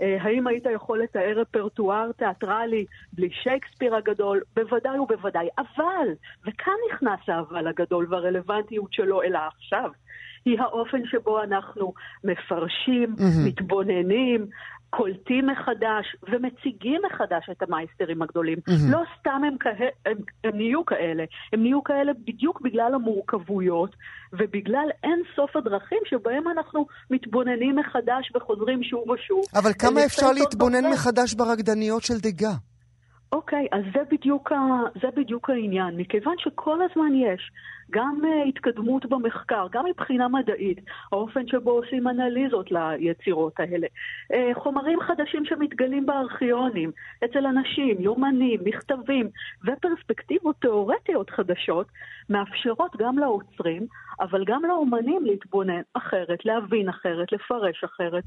אה, האם היית יכול לתאר רפרטואר תיאטרלי בלי שייקספיר הגדול? בוודאי ובוודאי. אבל, וכאן נכנס האבל הגדול והרלוונטיות שלו אל העכשיו. היא האופן שבו אנחנו מפרשים, mm-hmm. מתבוננים, קולטים מחדש ומציגים מחדש את המייסטרים הגדולים. Mm-hmm. לא סתם הם, כה... הם, הם נהיו כאלה, הם נהיו כאלה בדיוק בגלל המורכבויות ובגלל אין סוף הדרכים שבהם אנחנו מתבוננים מחדש וחוזרים שוב ושוב. אבל כמה אפשר להתבונן דבר. מחדש ברקדניות של דגה? אוקיי, אז זה בדיוק, ה... זה בדיוק העניין. מכיוון שכל הזמן יש גם uh, התקדמות במחקר, גם מבחינה מדעית, האופן שבו עושים אנליזות ליצירות האלה, uh, חומרים חדשים שמתגלים בארכיונים, אצל אנשים, יומנים, מכתבים ופרספקטיבות תיאורטיות חדשות, מאפשרות גם לאוצרים, אבל גם לאומנים להתבונן אחרת, להבין אחרת, לפרש אחרת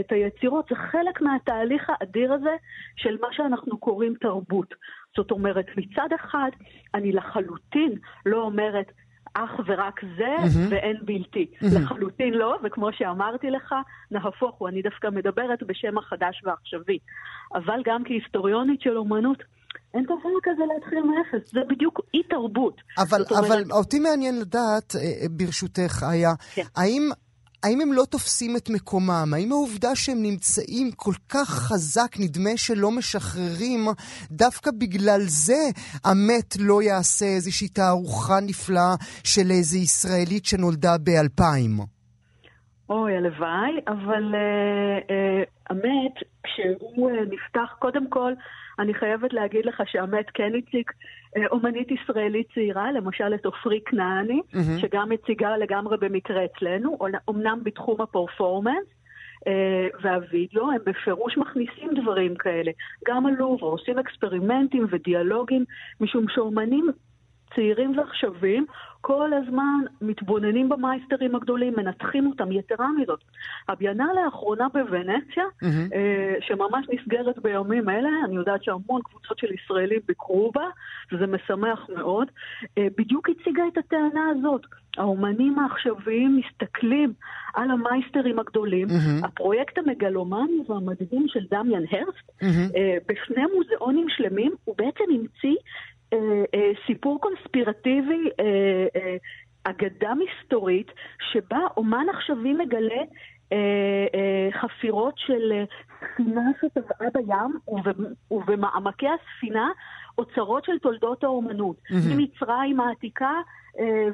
את היצירות. זה חלק מהתהליך האדיר הזה של מה שאנחנו קוראים תרבות. זאת אומרת, מצד אחד, אני לחלוטין לא אומרת, אך ורק זה mm-hmm. ואין בלתי. Mm-hmm. לחלוטין לא, וכמו שאמרתי לך, נהפוך הוא, אני דווקא מדברת בשם החדש והעכשווי. אבל גם כהיסטוריונית של אומנות, אין דבר כזה להתחיל מאפס, זה בדיוק אי תרבות. אבל, אבל אומרת... אותי מעניין לדעת, אה, אה, ברשותך, איה, כן. האם האם הם לא תופסים את מקומם? האם העובדה שהם נמצאים כל כך חזק, נדמה שלא משחררים, דווקא בגלל זה המת לא יעשה איזושהי תערוכה נפלאה של איזו ישראלית שנולדה באלפיים? אוי, הלוואי, אבל uh, uh, המת, כשהוא uh, נפתח, קודם כל, אני חייבת להגיד לך שהמת כן הציג אה, אומנית ישראלית צעירה, למשל את עופרי כנעני, mm-hmm. שגם הציגה לגמרי במקרה אצלנו, אמנם בתחום הפרפורמנס. Uh, והווידאו, הם בפירוש מכניסים דברים כאלה. גם הלובר עושים אקספרימנטים ודיאלוגים, משום שאומנים צעירים ועכשווים כל הזמן מתבוננים במייסטרים הגדולים, מנתחים אותם. יתרה מזאת, הביאנלה האחרונה בוונציה, mm-hmm. שממש נסגרת בימים אלה, אני יודעת שהמון קבוצות של ישראלים ביקרו בה, וזה משמח מאוד, אה, בדיוק הציגה את הטענה הזאת. האומנים העכשוויים מסתכלים על המייסטרים הגדולים. Mm-hmm. הפרויקט המגלומני והמדהים של דמיאן הרסט, mm-hmm. בשני מוזיאונים שלמים, הוא בעצם המציא סיפור קונספירטיבי, אה, אגדה מסתורית, שבה אומן עכשווי מגלה חפירות של ספינה שטבעה בים, ובמעמקי הספינה אוצרות של תולדות האומנות. Mm-hmm. ממצרים העתיקה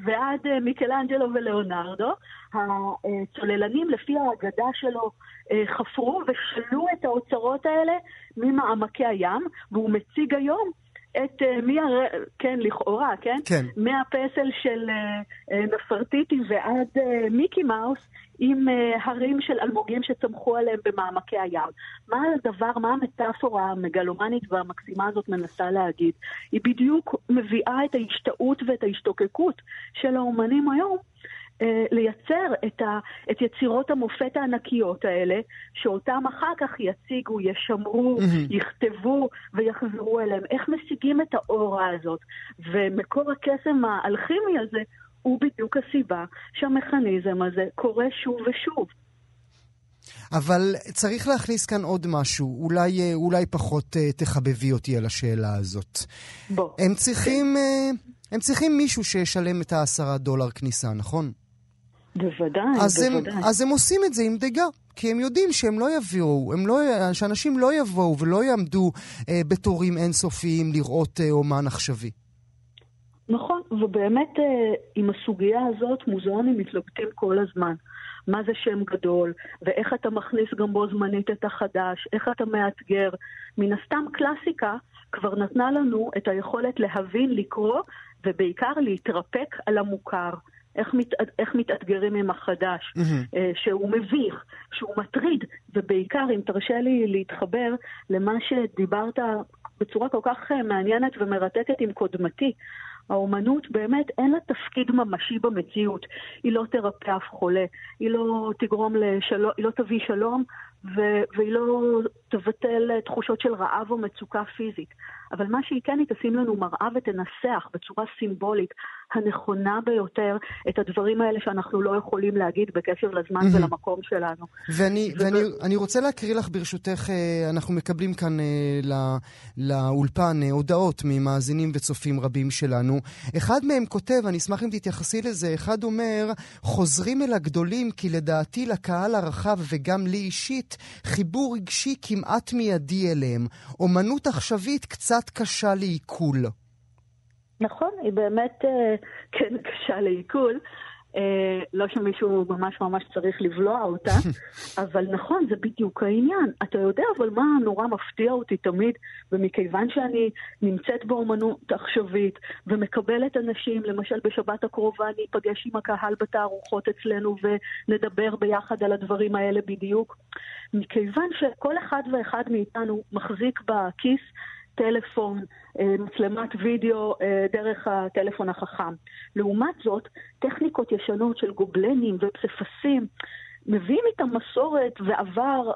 ועד מיקלאנג'לו ולאונרדו. הצוללנים, לפי האגדה שלו, חפרו ושלו את האוצרות האלה ממעמקי הים, והוא מציג היום את אה, מי הר... כן, לכאורה, כן? כן. מהפסל של אה, אה, נפרטיטי ועד מיקי מאוס, עם הרים של אלמוגים שצמחו עליהם במעמקי הים. מה הדבר, מה המטאפורה המגלומנית והמקסימה הזאת מנסה להגיד? היא בדיוק מביאה את ההשתאות ואת ההשתוקקות של האומנים היום לייצר את, ה, את יצירות המופת הענקיות האלה, שאותם אחר כך יציגו, ישמרו, mm-hmm. יכתבו ויחזרו אליהם. איך משיגים את האורה הזאת? ומקור הקסם האלכימי הזה הוא בדיוק הסיבה שהמכניזם הזה קורה שוב ושוב. אבל צריך להכניס כאן עוד משהו, אולי, אה, אולי פחות uh, תחבבי אותי על השאלה הזאת. בוא. הם צריכים, uh, הם צריכים מישהו שישלם את העשרה דולר כניסה, נכון? בוודאי, אז בוודאי. הם, אז הם עושים את זה עם דגה, כי הם יודעים שהם לא יביאו, הם לא, שאנשים לא יבואו ולא יעמדו אה, בתורים אינסופיים לראות אה, אומן עכשווי. נכון, ובאמת אה, עם הסוגיה הזאת מוזיאונים מתלבטים כל הזמן. מה זה שם גדול, ואיך אתה מכניס גם בו זמנית את החדש, איך אתה מאתגר. מן הסתם קלאסיקה כבר נתנה לנו את היכולת להבין, לקרוא, ובעיקר להתרפק על המוכר. איך, מת, איך מתאתגרים עם החדש, mm-hmm. שהוא מביך, שהוא מטריד, ובעיקר, אם תרשה לי להתחבר למה שדיברת בצורה כל כך אה, מעניינת ומרתקת עם קודמתי. האומנות באמת אין לה תפקיד ממשי במציאות. היא לא תרפא אף חולה, היא לא תגרום לשלום, היא לא תביא שלום ו- והיא לא תבטל תחושות של רעב או מצוקה פיזית. אבל מה שהיא כן, היא תשים לנו מראה ותנסח בצורה סימבולית הנכונה ביותר את הדברים האלה שאנחנו לא יכולים להגיד בקשר לזמן. ולמקום שלנו. ואני, ו... ואני אני רוצה להקריא לך ברשותך, אה, אנחנו מקבלים כאן לא, לאולפן אה, הודעות ממאזינים וצופים רבים שלנו. אחד מהם כותב, אני אשמח אם תתייחסי לזה, אחד אומר, חוזרים אל הגדולים כי לדעתי לקהל הרחב וגם לי אישית, חיבור רגשי כמעט מיידי אליהם. אומנות עכשווית קצת קשה לעיכול. נכון, היא באמת אה, כן קשה לעיכול. אה, לא שמישהו ממש ממש צריך לבלוע אותה, אבל נכון, זה בדיוק העניין. אתה יודע אבל מה נורא מפתיע אותי תמיד, ומכיוון שאני נמצאת באומנות עכשווית ומקבלת אנשים, למשל בשבת הקרובה אני אפגש עם הקהל בתערוכות אצלנו ונדבר ביחד על הדברים האלה בדיוק, מכיוון שכל אחד ואחד מאיתנו מחזיק בכיס טלפון, אה, מצלמת וידאו אה, דרך הטלפון החכם. לעומת זאת, טכניקות ישנות של גובלנים ופסיפסים מביאים איתם מסורת ועבר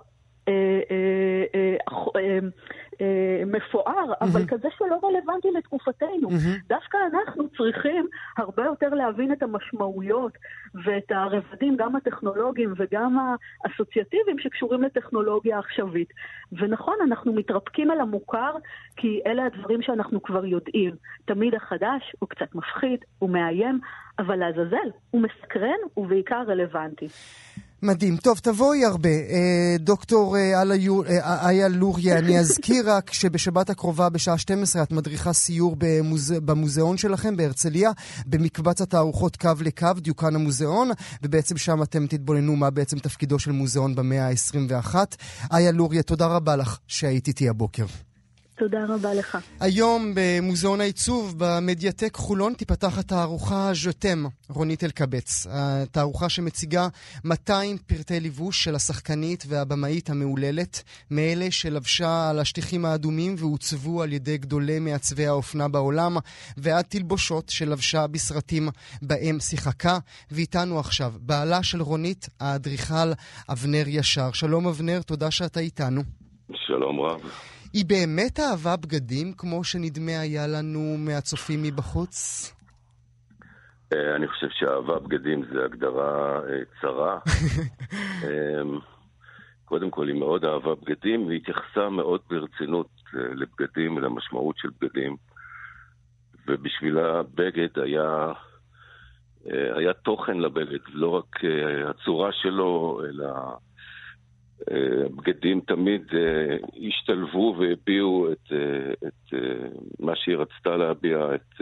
מפואר, אבל כזה שלא רלוונטי לתקופתנו. דווקא אנחנו צריכים הרבה יותר להבין את המשמעויות ואת הרבדים, גם הטכנולוגיים וגם האסוציאטיביים שקשורים לטכנולוגיה עכשווית. ונכון, אנחנו מתרפקים על המוכר, כי אלה הדברים שאנחנו כבר יודעים. תמיד החדש הוא קצת מפחיד, הוא מאיים, אבל לעזאזל, הוא מסקרן ובעיקר רלוונטי. מדהים. טוב, תבואי הרבה. אה, דוקטור אה, אה, איה לוריה, אני אזכיר רק שבשבת הקרובה בשעה 12 את מדריכה סיור במוזה, במוזיאון שלכם בהרצליה, במקבץ התערוכות קו לקו, דיוקן המוזיאון, ובעצם שם אתם תתבוננו מה בעצם תפקידו של מוזיאון במאה ה-21. איה לוריה, תודה רבה לך שהיית איתי הבוקר. תודה רבה לך. היום במוזיאון העיצוב במדיאטק חולון תיפתח התערוכה ז'וטם, רונית אלקבץ. התערוכה שמציגה 200 פרטי לבוש של השחקנית והבמאית המהוללת, מאלה שלבשה על השטיחים האדומים ועוצבו על ידי גדולי מעצבי האופנה בעולם, ועד תלבושות שלבשה בסרטים בהם שיחקה. ואיתנו עכשיו, בעלה של רונית, האדריכל אבנר ישר. שלום אבנר, תודה שאתה איתנו. שלום רב. היא באמת אהבה בגדים כמו שנדמה היה לנו מהצופים מבחוץ? אה, אני חושב שאהבה בגדים זה הגדרה אה, צרה. אמ, קודם כל, היא מאוד אהבה בגדים, והיא התייחסה מאוד ברצינות אה, לבגדים ולמשמעות של בגדים. ובשבילה בגד היה, היה תוכן לבגד, לא רק הצורה שלו, אלא הבגדים תמיד אה, השתלבו והביעו את, אה, את אה, מה שהיא רצתה להביע, את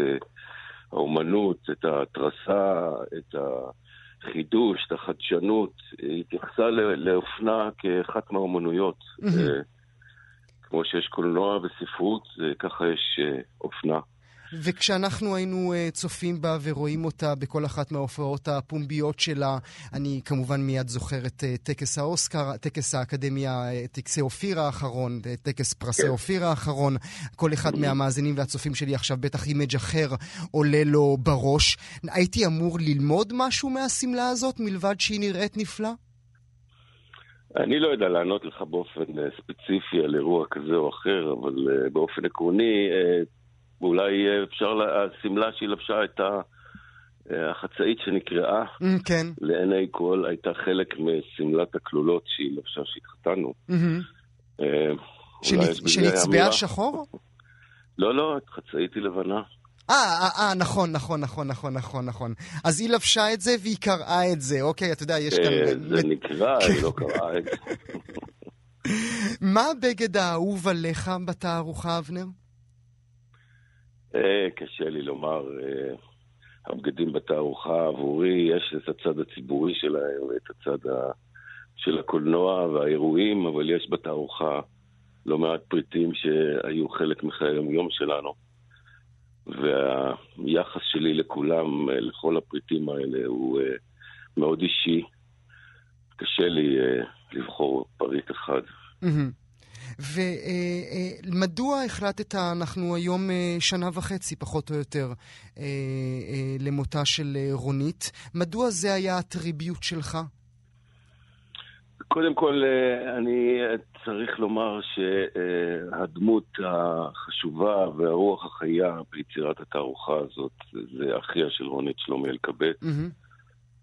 האומנות, את ההתרסה, את החידוש, את החדשנות. היא התייחסה לאופנה כאחת מהאומנויות. כמו שיש קולנוע וספרות, ככה יש אופנה. וכשאנחנו היינו uh, צופים בה ורואים אותה בכל אחת מההופעות הפומביות שלה, אני כמובן מיד זוכר את uh, טקס האוסקר, טקס האקדמיה, uh, טקסי אופיר האחרון, טקס פרסי כן. אופיר האחרון. כל אחד מהמאזינים והצופים שלי עכשיו בטח image אחר עולה לו בראש. הייתי אמור ללמוד משהו מהשמלה הזאת, מלבד שהיא נראית נפלא? אני לא יודע לענות לך באופן ספציפי על אירוע כזה או אחר, אבל באופן עקרוני, ואולי אפשר, השמלה שהיא לבשה הייתה אה, החצאית שנקראה Mm, כן. לעיני כל הייתה חלק משמלת הכלולות שהיא לבשה שהתחתנו. מהמם. אה, שנצבעה. שחור? לא, לא, חצאית היא לבנה. אה, אה, אה, נכון, נכון, נכון, נכון, נכון, נכון. אז היא לבשה את זה והיא קראה את זה, אוקיי, אתה יודע, יש כאן... אה, זה נקרא, היא לא קראה את זה. מה הבגד האהוב עליך בתערוכה, אבנר? אה, קשה לי לומר. אה, הבגדים בתערוכה עבורי, יש את הצד הציבורי שלהם ואת הצד ה... של הקולנוע והאירועים, אבל יש בתערוכה לא מעט פריטים שהיו חלק מחיי היום שלנו. והיחס שלי לכולם, אה, לכל הפריטים האלה, הוא מאוד אישי. קשה לי לבחור פריט אחד. ומדוע החלטת, אנחנו היום אה, שנה וחצי, פחות או יותר, אה, אה, למותה של אה, רונית, מדוע זה היה הטריביוט שלך? קודם כל, אני צריך לומר שהדמות החשובה והרוח החיה ביצירת התערוכה הזאת זה אחיה של רונית שלומי אלקבץ, מהמם.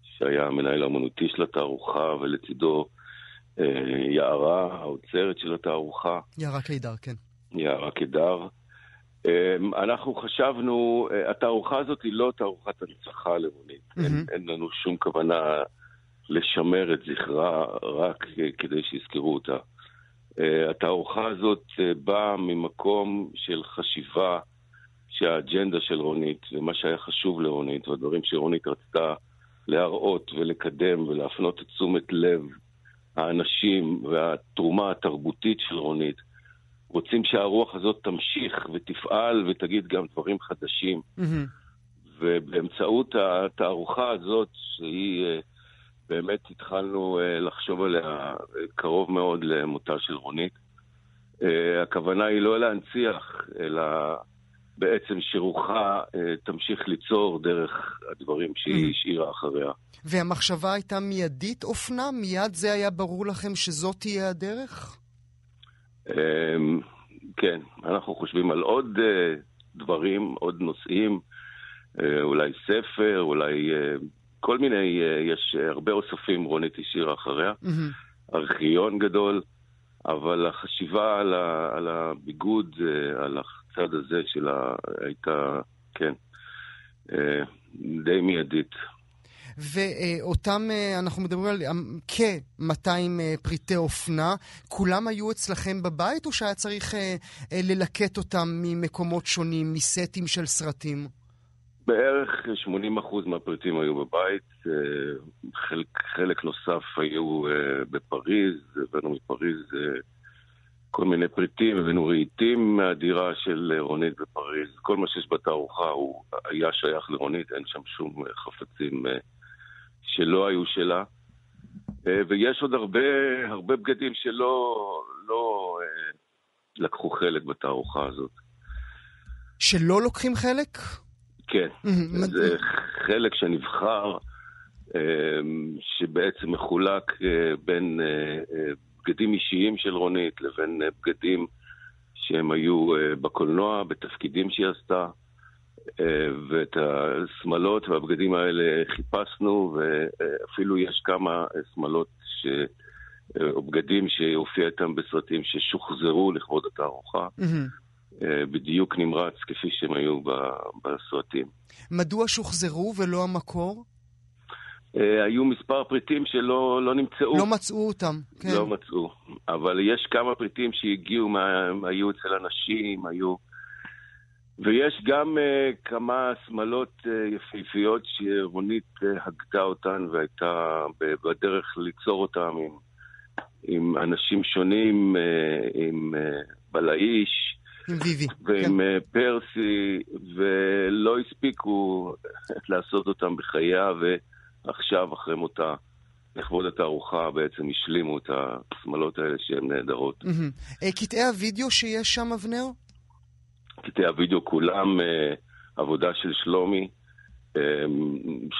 שהיה המנהל האמנותי של התערוכה, ולצידו יערה, האוצרת של התערוכה, יערה קידר, כן. יערה קידר. אה, אנחנו חשבנו, אה, התערוכה הזאת היא לא תערוכת הנצחה לרונית. אין, מהמם. אין לנו שום כוונה לשמר את זכרה רק כדי שיזכרו אותה. אה, התערוכה הזאת אה, באה ממקום של חשיבה שהאג'נדה של רונית, ומה שהיה חשוב לרונית, והדברים שרונית רצתה להראות ולקדם ולהפנות את תשומת לב האנשים והתרומה התרבותית של רונית, רוצים שהרוח הזאת תמשיך ותפעל ותגיד גם דברים חדשים. מהמם. ובאמצעות התערוכה הזאת, שהיא אה, באמת התחלנו אה, לחשוב עליה אה, קרוב מאוד למותה של רונית, הכוונה היא לא להנציח, אלא בעצם שרוחה אה, תמשיך ליצור דרך הדברים שהיא Mhm. השאירה אחריה. והמחשבה הייתה מיידית אופנה? מיד זה היה ברור לכם שזאת תהיה הדרך? אמ, כן, אנחנו חושבים על עוד אה, דברים, עוד נושאים, אה, אולי ספר, אולי כל מיני, יש הרבה אוספים רונית השאירה אחריה. ארכיון גדול, אבל החשיבה על, ה, על הביגוד, על הצד הזה שלה, הייתה, כן, אה, די מיידית. ואותם, אה, אנחנו מדברים על אמ, כ-200 אה, פריטי אופנה, כולם היו אצלכם בבית, או שהיה צריך ללקט אותם ממקומות שונים, מסטים של סרטים? בערך 80% מהפריטים היו בבית, חלק, חלק נוסף היו בפריז, הבאנו מפריז כל מיני פריטים, הבאנו רהיטים מהדירה של אה, רונית בפריז. כל מה שיש בתערוכה הוא היה שייך לרונית, אין שם שום אה, חפצים אה, שלא היו שלה. ויש עוד הרבה, הרבה בגדים שלא לא, לקחו חלק בתערוכה הזאת. שלא לוקחים חלק? כן. זה חלק שנבחר, שבעצם מחולק בין בגדים אישיים של רונית לבין אה, בגדים שהם היו אה, בקולנוע, בתפקידים שהיא עשתה, אה, ואת השמלות והבגדים האלה חיפשנו, ואפילו יש כמה שמלות ש... או בגדים שהופיע איתם בסרטים ששוחזרו לכבוד התערוכה. אה, בדיוק נמרץ כפי שהם היו בסרטים. מדוע שוחזרו ולא המקור? אה, היו מספר פריטים שלא לא נמצאו. לא מצאו אותם. כן. לא מצאו. אבל יש כמה פריטים שהגיעו, מה, היו אצל אנשים, היו... ויש גם uh, כמה שמלות uh, יפהפיות שרונית uh, הגתה אותן והייתה בדרך ליצור אותן עם, עם אנשים שונים, uh, עם uh, בלאיש עם ויבי. ועם כן. פרסי, ולא הספיקו לעשות אותם בחייה, ועכשיו, אחרי מותה, לכבוד התערוכה, בעצם השלימו את השמלות האלה שהן נהדרות. אה, קטעי הוידאו שיש שם, אבנר? קטעי הוידאו כולם אה, עבודה של שלומי. אה,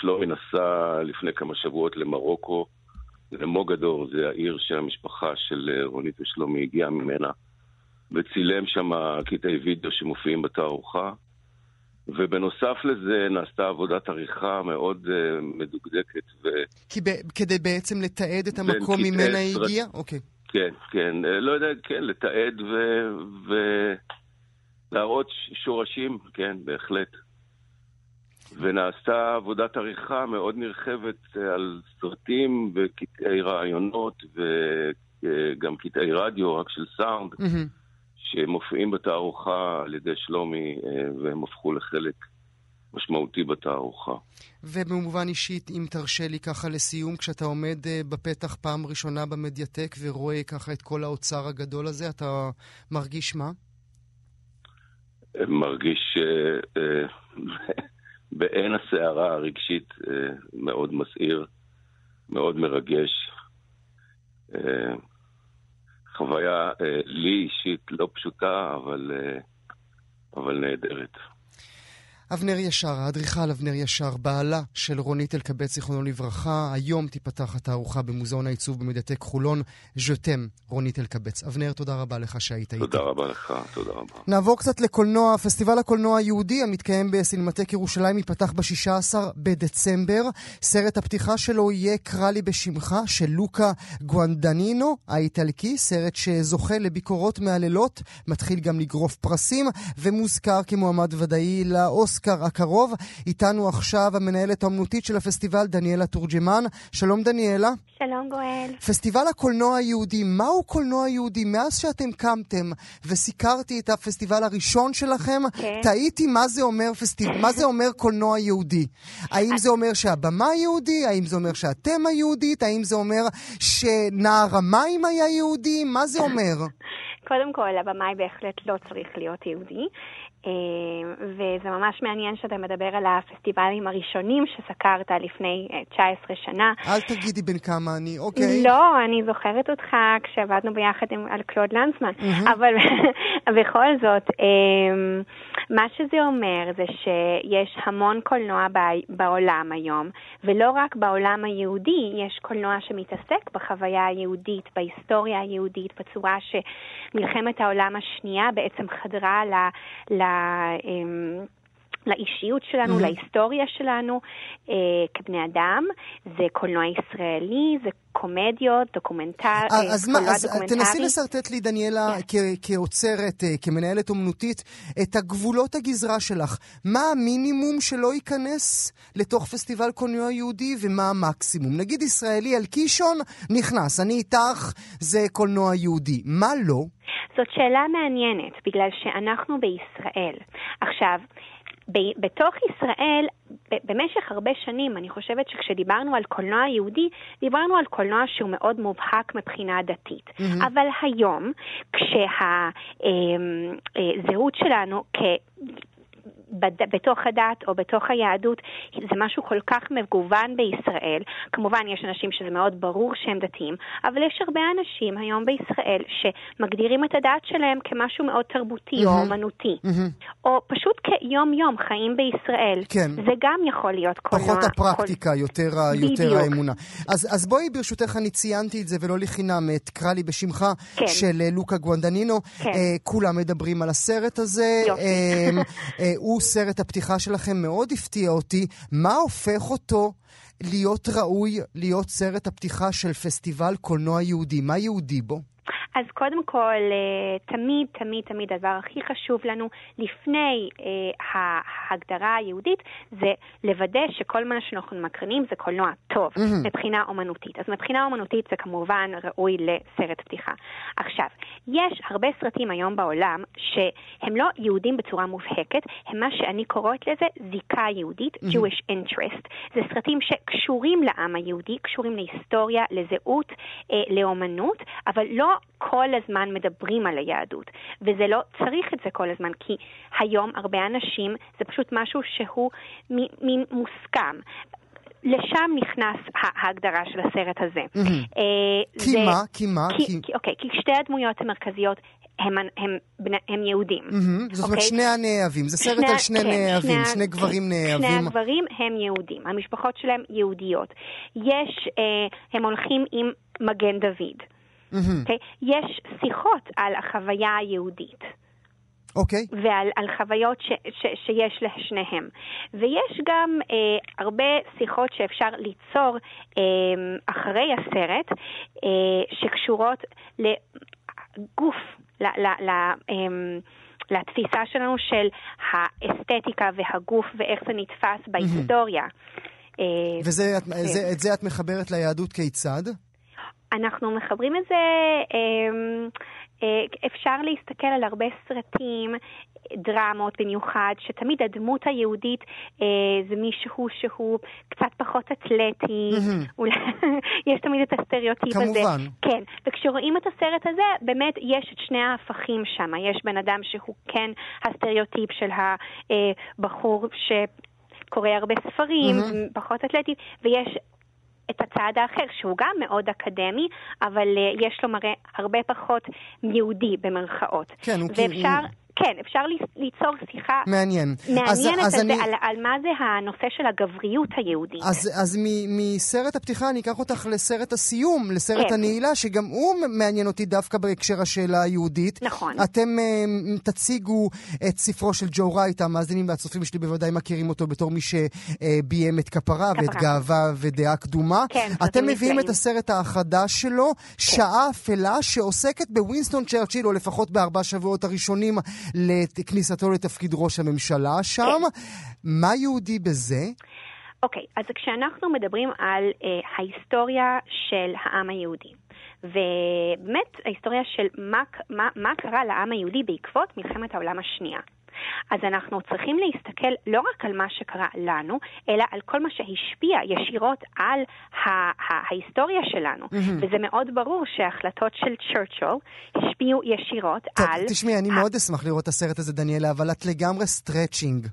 שלומי נסע לפני כמה שבועות למרוקו, למוגדור, זה העיר שהמשפחה של רונית ושלומי הגיעה ממנה, וצילם שם קטעי וידאו שמופיעים בתערוכה. ובנוסף לזה נעשתה עבודת עריכה מאוד uh, מדוקדקת. ו... כי ב- כדי בעצם לתעד את המקום ממנה היא הגיעה? אוקיי. כן, כן, לא יודע, כן, לתעד ולהראות ו... שורשים, כן, בהחלט. ונעשתה עבודת עריכה מאוד נרחבת על סרטים וקטעי רעיונות וגם קטעי רדיו, רק של סאונד, mm-hmm. שמופיעים בתערוכה על ידי שלומי, אה, והם הפכו לחלק משמעותי בתערוכה. ובמובן אישית, אם תרשה לי ככה לסיום, כשאתה עומד אה, בפתח פעם ראשונה במדיאטק ורואה ככה את כל האוצר הגדול הזה, אתה מרגיש מה? מרגיש אה, בעין הסערה הרגשית מאוד מסעיר, מאוד מרגש. חוויה לי אישית לא פשוטה, אבל, אבל נהדרת. אבנר ישר, האדריכל אבנר ישר, בעלה של רונית אלקבץ, זיכרונו לברכה, היום תיפתח התערוכה במוזיאון העיצוב במדיטק חולון, ז'תם, רונית אלקבץ. אבנר, תודה רבה לך שהיית איתי. תודה רבה לך, תודה רבה. נעבור קצת לקולנוע, פסטיבל הקולנוע היהודי המתקיים בסינמטק ירושלים ייפתח ב-16 בדצמבר. סרט הפתיחה שלו יהיה "קרא לי בשמך" של לוקה גואנדנינו האיטלקי, סרט שזוכה לביקורות מהללות, מתחיל גם לגרוף פרסים, ומוזכר כמועמד ודאי לאוס האוסקר הקרוב. איתנו עכשיו המנהלת האמנותית של הפסטיבל, דניאלה תורג'מן. שלום דניאלה. שלום גואל. פסטיבל הקולנוע היהודי, מהו קולנוע יהודי? מאז שאתם קמתם וסיקרתי את הפסטיבל הראשון שלכם, כן. תהיתי מה זה אומר, פסטיב... מה זה אומר קולנוע יהודי. האם זה אומר שהבמה יהודי? האם זה אומר שאתם היהודית? האם זה אומר שנער המים היה יהודי? מה זה אומר? קודם כל, הבמאי בהחלט לא צריך להיות יהודי. אה, וזה ממש מעניין שאתה מדבר על הפסטיבלים הראשונים שסקרת לפני 19 אה, שנה. אל תגידי בין כמה אני, אוקיי. לא, אני זוכרת אותך כשעבדנו ביחד עם, על קלוד לנסמן, mm-hmm. אבל בכל זאת, אה, מה שזה אומר זה שיש המון קולנוע בעולם היום, ולא רק בעולם היהודי, יש קולנוע שמתעסק בחוויה היהודית, בהיסטוריה היהודית, בצורה שמלחמת העולם השנייה בעצם חדרה ל... ל לאישיות שלנו, mm-hmm. להיסטוריה שלנו אה, כבני אדם. זה קולנוע ישראלי, זה קומדיות, דוקומנטר, אה, אז מה, אז תנסי לשרטט לי, דניאלה, yeah. כן. כאוצרת, אה, כמנהלת אומנותית, את הגבולות הגזרה שלך. מה המינימום שלא ייכנס לתוך פסטיבל קולנוע יהודי, ומה המקסימום? נגיד ישראלי על קישון, נכנס, אני איתך, זה קולנוע יהודי. מה לא? זאת שאלה מעניינת, בגלל שאנחנו בישראל. עכשיו, בתוך ישראל, במשך הרבה שנים, אני חושבת שכשדיברנו על קולנוע יהודי, דיברנו על קולנוע שהוא מאוד מובהק מבחינה דתית. Mm-hmm. אבל היום, כשהזהות אמ, אה, שלנו כ... בתוך הדת או בתוך היהדות, זה משהו כל כך מגוון בישראל. כמובן, יש אנשים שזה מאוד ברור שהם דתיים, אבל יש הרבה אנשים היום בישראל שמגדירים את הדת שלהם כמשהו מאוד תרבותי mm-hmm. או אומנותי, mm-hmm. או פשוט כיום-יום חיים בישראל. כן. זה גם יכול להיות קולנוע. פחות הפרקטיקה, כל... יותר, יותר האמונה. אז, אז בואי, ברשותך, אני ציינתי את זה ולא לחינם, את קרא לי בשמך כן. של אה, לוקה גואנדנינו. כן. אה, כולם מדברים על הסרט הזה. יופי. אה, אה, הוא סרט הפתיחה שלכם מאוד הפתיע אותי. מה הופך אותו להיות ראוי להיות סרט הפתיחה של פסטיבל קולנוע יהודי? מה יהודי בו? אז קודם כל, אה, תמיד, תמיד, תמיד הדבר הכי חשוב לנו לפני אה, ההגדרה היהודית זה לוודא שכל מה שאנחנו מקרינים זה קולנוע טוב mm-hmm. מבחינה אומנותית. אז מבחינה אומנותית זה כמובן ראוי לסרט פתיחה. עכשיו, יש הרבה סרטים היום בעולם שהם לא יהודים בצורה מובהקת, הם מה שאני קוראת לזה זיקה יהודית, mm-hmm. Jewish interest. זה סרטים שקשורים לעם היהודי, קשורים להיסטוריה, לזהות, אה, לאומנות, אבל לא כל הזמן מדברים על היהדות, וזה לא צריך את זה כל הזמן, כי היום הרבה אנשים, זה פשוט משהו שהוא מין מוסכם. לשם נכנס ההגדרה של הסרט הזה. Mm-hmm. כי מה? כי מה? כי... אוקיי, כי שתי הדמויות המרכזיות הם, הם, הם, יהודים. Mm-hmm. זאת אומרת, okay? שני הנאהבים. זה סרט שני, על שני כן, נאהבים, שני, שני גברים נאהבים. שני הגברים הם יהודים, המשפחות שלהם יהודיות. יש, אה, הם הולכים עם מגן דוד. Mm-hmm. Okay? יש שיחות על החוויה היהודית. אוקיי. ועל על חוויות ש, ש, שיש לשניהם. ויש גם אה, הרבה שיחות שאפשר ליצור אה, אחרי הסרט, אה, שקשורות לגוף, ל, ל, ל, אה, לתפיסה שלנו של האסתטיקה והגוף ואיך זה נתפס בהיסטוריה. אה, ואת. זה, את זה את מחברת ליהדות כיצד? אנחנו מחברים את זה, אמ, אה, אפשר להסתכל על הרבה סרטים, דרמות במיוחד, שתמיד הדמות היהודית אה, זה מישהו שהוא קצת פחות אתלטי, אולי יש תמיד את הסטריאוטיפ הזה. כמובן. כן, וכשרואים את הסרט הזה, באמת יש את שני ההפכים שם. יש בן אדם שהוא כן הסטריאוטיפ של הבחור שקורא הרבה ספרים, פחות אתלטי, ויש את הצד האחר, שהוא גם מאוד אקדמי, אבל uh, יש לו מראה הרבה פחות יהודי במרכאות. כן, הוא ואפשר... כאילו- כן, אפשר ליצור שיחה מעניין. מעניינת אז, אז על, אני... זה, על, על מה זה הנושא של הגבריות היהודית. אז, אז מ- מסרט הפתיחה אני אקח אותך לסרט הסיום, לסרט כן. הנעילה, שגם הוא מעניין אותי דווקא בהקשר השאלה היהודית. נכון. אתם uh, תציגו את ספרו של ג'ו רייט, המאזינים והצופים שלי בוודאי מכירים אותו בתור מי שביים את כפרה ואת כפרה. גאווה ודעה קדומה. כן, אתם מביאים את. הסרט החדש שלו, שעה אפלה, שעוסקת בווינסטון צ'רצ'יל, או לפחות בארבע שבועות הראשונים לכניסתו לתפקיד ראש הממשלה שם. מה יהודי בזה? אוקיי, אז כשאנחנו מדברים על אה, ההיסטוריה של העם היהודי, ובאמת ההיסטוריה של מה, מה, מה קרה לעם היהודי בעקבות מלחמת העולם השנייה. אז אנחנו צריכים להסתכל לא רק על מה שקרה לנו, אלא על כל מה שהשפיע ישירות על ההיסטוריה שלנו. וזה מאוד ברור שההחלטות של צ'רצ'ל השפיעו ישירות טוב, על... תשמעי, אני מאוד אשמח לראות את הסרט הזה, דניאלה, אבל את לגמרי stretching.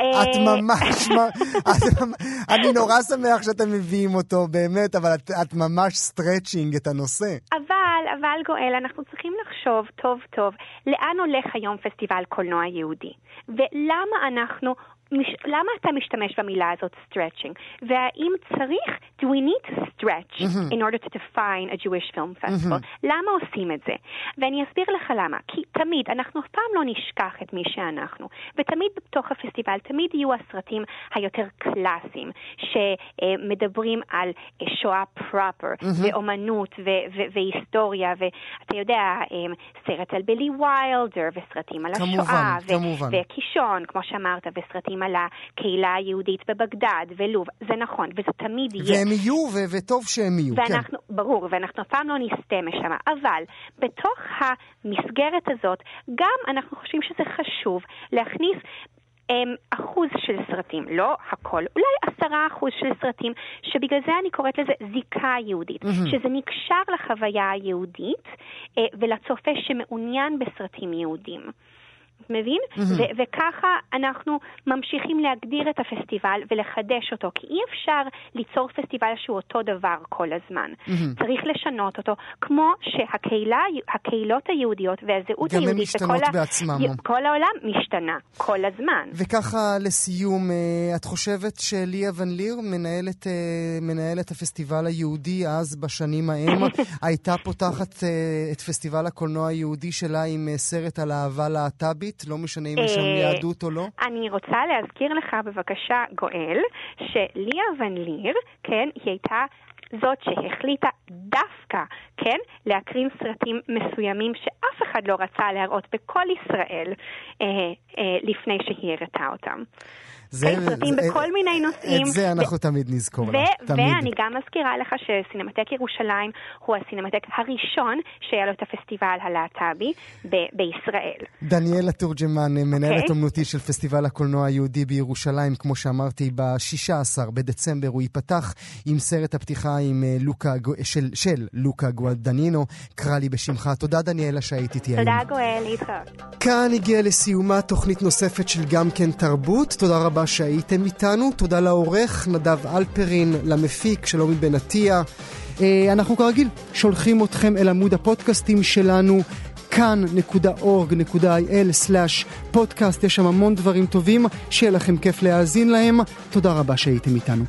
אה, את ממש, מ- את ממ- אני נורא שמח שאתם מביאים אותו, באמת, אבל את, את ממש stretching את הנושא. אבל, אבל גואל, אנחנו צריכים לחשוב טוב טוב לאן הולך היום פסטיבל קולנוע יהודי, ולמה אנחנו... מש, למה אתה משתמש במילה הזאת stretching? והאם צריך, do we need to stretch in order to define a Jewish film festival? למה עושים את זה? ואני אסביר לך למה. כי תמיד, אנחנו אף פעם לא נשכח את מי שאנחנו. ותמיד בתוך הפסטיבל, תמיד יהיו הסרטים היותר קלאסיים, שמדברים על אה, שואה פרופר, ואומנות, ו- ו- והיסטוריה, ואתה יודע, אה, סרט על בילי ויילדר, וסרטים על כמובן, השואה, ו- כמובן. וקישון, כמו שאמרת, וסרטים על הקהילה היהודית בבגדד ולוב. זה נכון, וזה תמיד יהיה. והם יהיו, ו- וטוב שהם יהיו, כן. ואנחנו, ברור, ואנחנו אף פעם לא נסטה משם, אבל בתוך המסגרת הזאת, גם אנחנו חושבים שזה חשוב להכניס אמ, אחוז של סרטים, לא הכל, אולי עשרה אחוז של סרטים, שבגלל זה אני קוראת לזה זיקה יהודית, שזה נקשר לחוויה היהודית אה, ולצופה שמעוניין בסרטים יהודים. מבין? ו- וככה אנחנו ממשיכים להגדיר את הפסטיבל ולחדש אותו, כי אי אפשר ליצור פסטיבל שהוא אותו דבר כל הזמן. צריך לשנות אותו, כמו שהקהילה, הקהילות היהודיות והזהות גם הן היהודית משתנות וכל ה- בעצמם. כל העולם משתנה כל הזמן. וככה לסיום, אה, את חושבת שליה ון ליר, מנהלת, אה, מנהלת הפסטיבל היהודי אז בשנים ההם, הייתה פותחת אה, את פסטיבל הקולנוע היהודי שלה עם סרט על אהבה להט"בית? לא משנה אם יש שם אה, יהדות או לא? אני רוצה להזכיר לך בבקשה, גואל, שליה ון ליר, כן, היא הייתה זאת שהחליטה דווקא, כן, להקרין סרטים מסוימים שאף אחד לא רצה להראות בכל ישראל אה, אה, לפני שהיא הראתה אותם. זה- סרטים זה- בכל מיני נושאים. את זה אנחנו תמיד נזכור לה, ו- תמיד. ואני גם מזכירה לך שסינמטק ירושלים הוא הסינמטק הראשון שהיה לו את הפסטיבל הלהט"בי ב- בישראל. דניאלה תורג'מן, מנהלת אוקיי. אומנותי של פסטיבל הקולנוע היהודי בירושלים, כמו שאמרתי, ב-16 בדצמבר הוא ייפתח עם סרט הפתיחה עם אה, לוקה, של, של לוקה גואלדנינו, קרא לי בשמך. תודה דניאלה שהיית איתי היום. תודה גואל, להתראות. כאן הגיעה לסיומה תוכנית נוספת של גם כן תרבות. תודה רבה שהייתם איתנו. תודה לעורך נדב אלפרין, למפיק שלומי בן עטיה. אה, אנחנו כרגיל שולחים אתכם אל עמוד הפודקאסטים שלנו. כאן.org.il/פודקאסט, יש שם המון דברים טובים, שיהיה לכם כיף להאזין להם. תודה רבה שהייתם איתנו.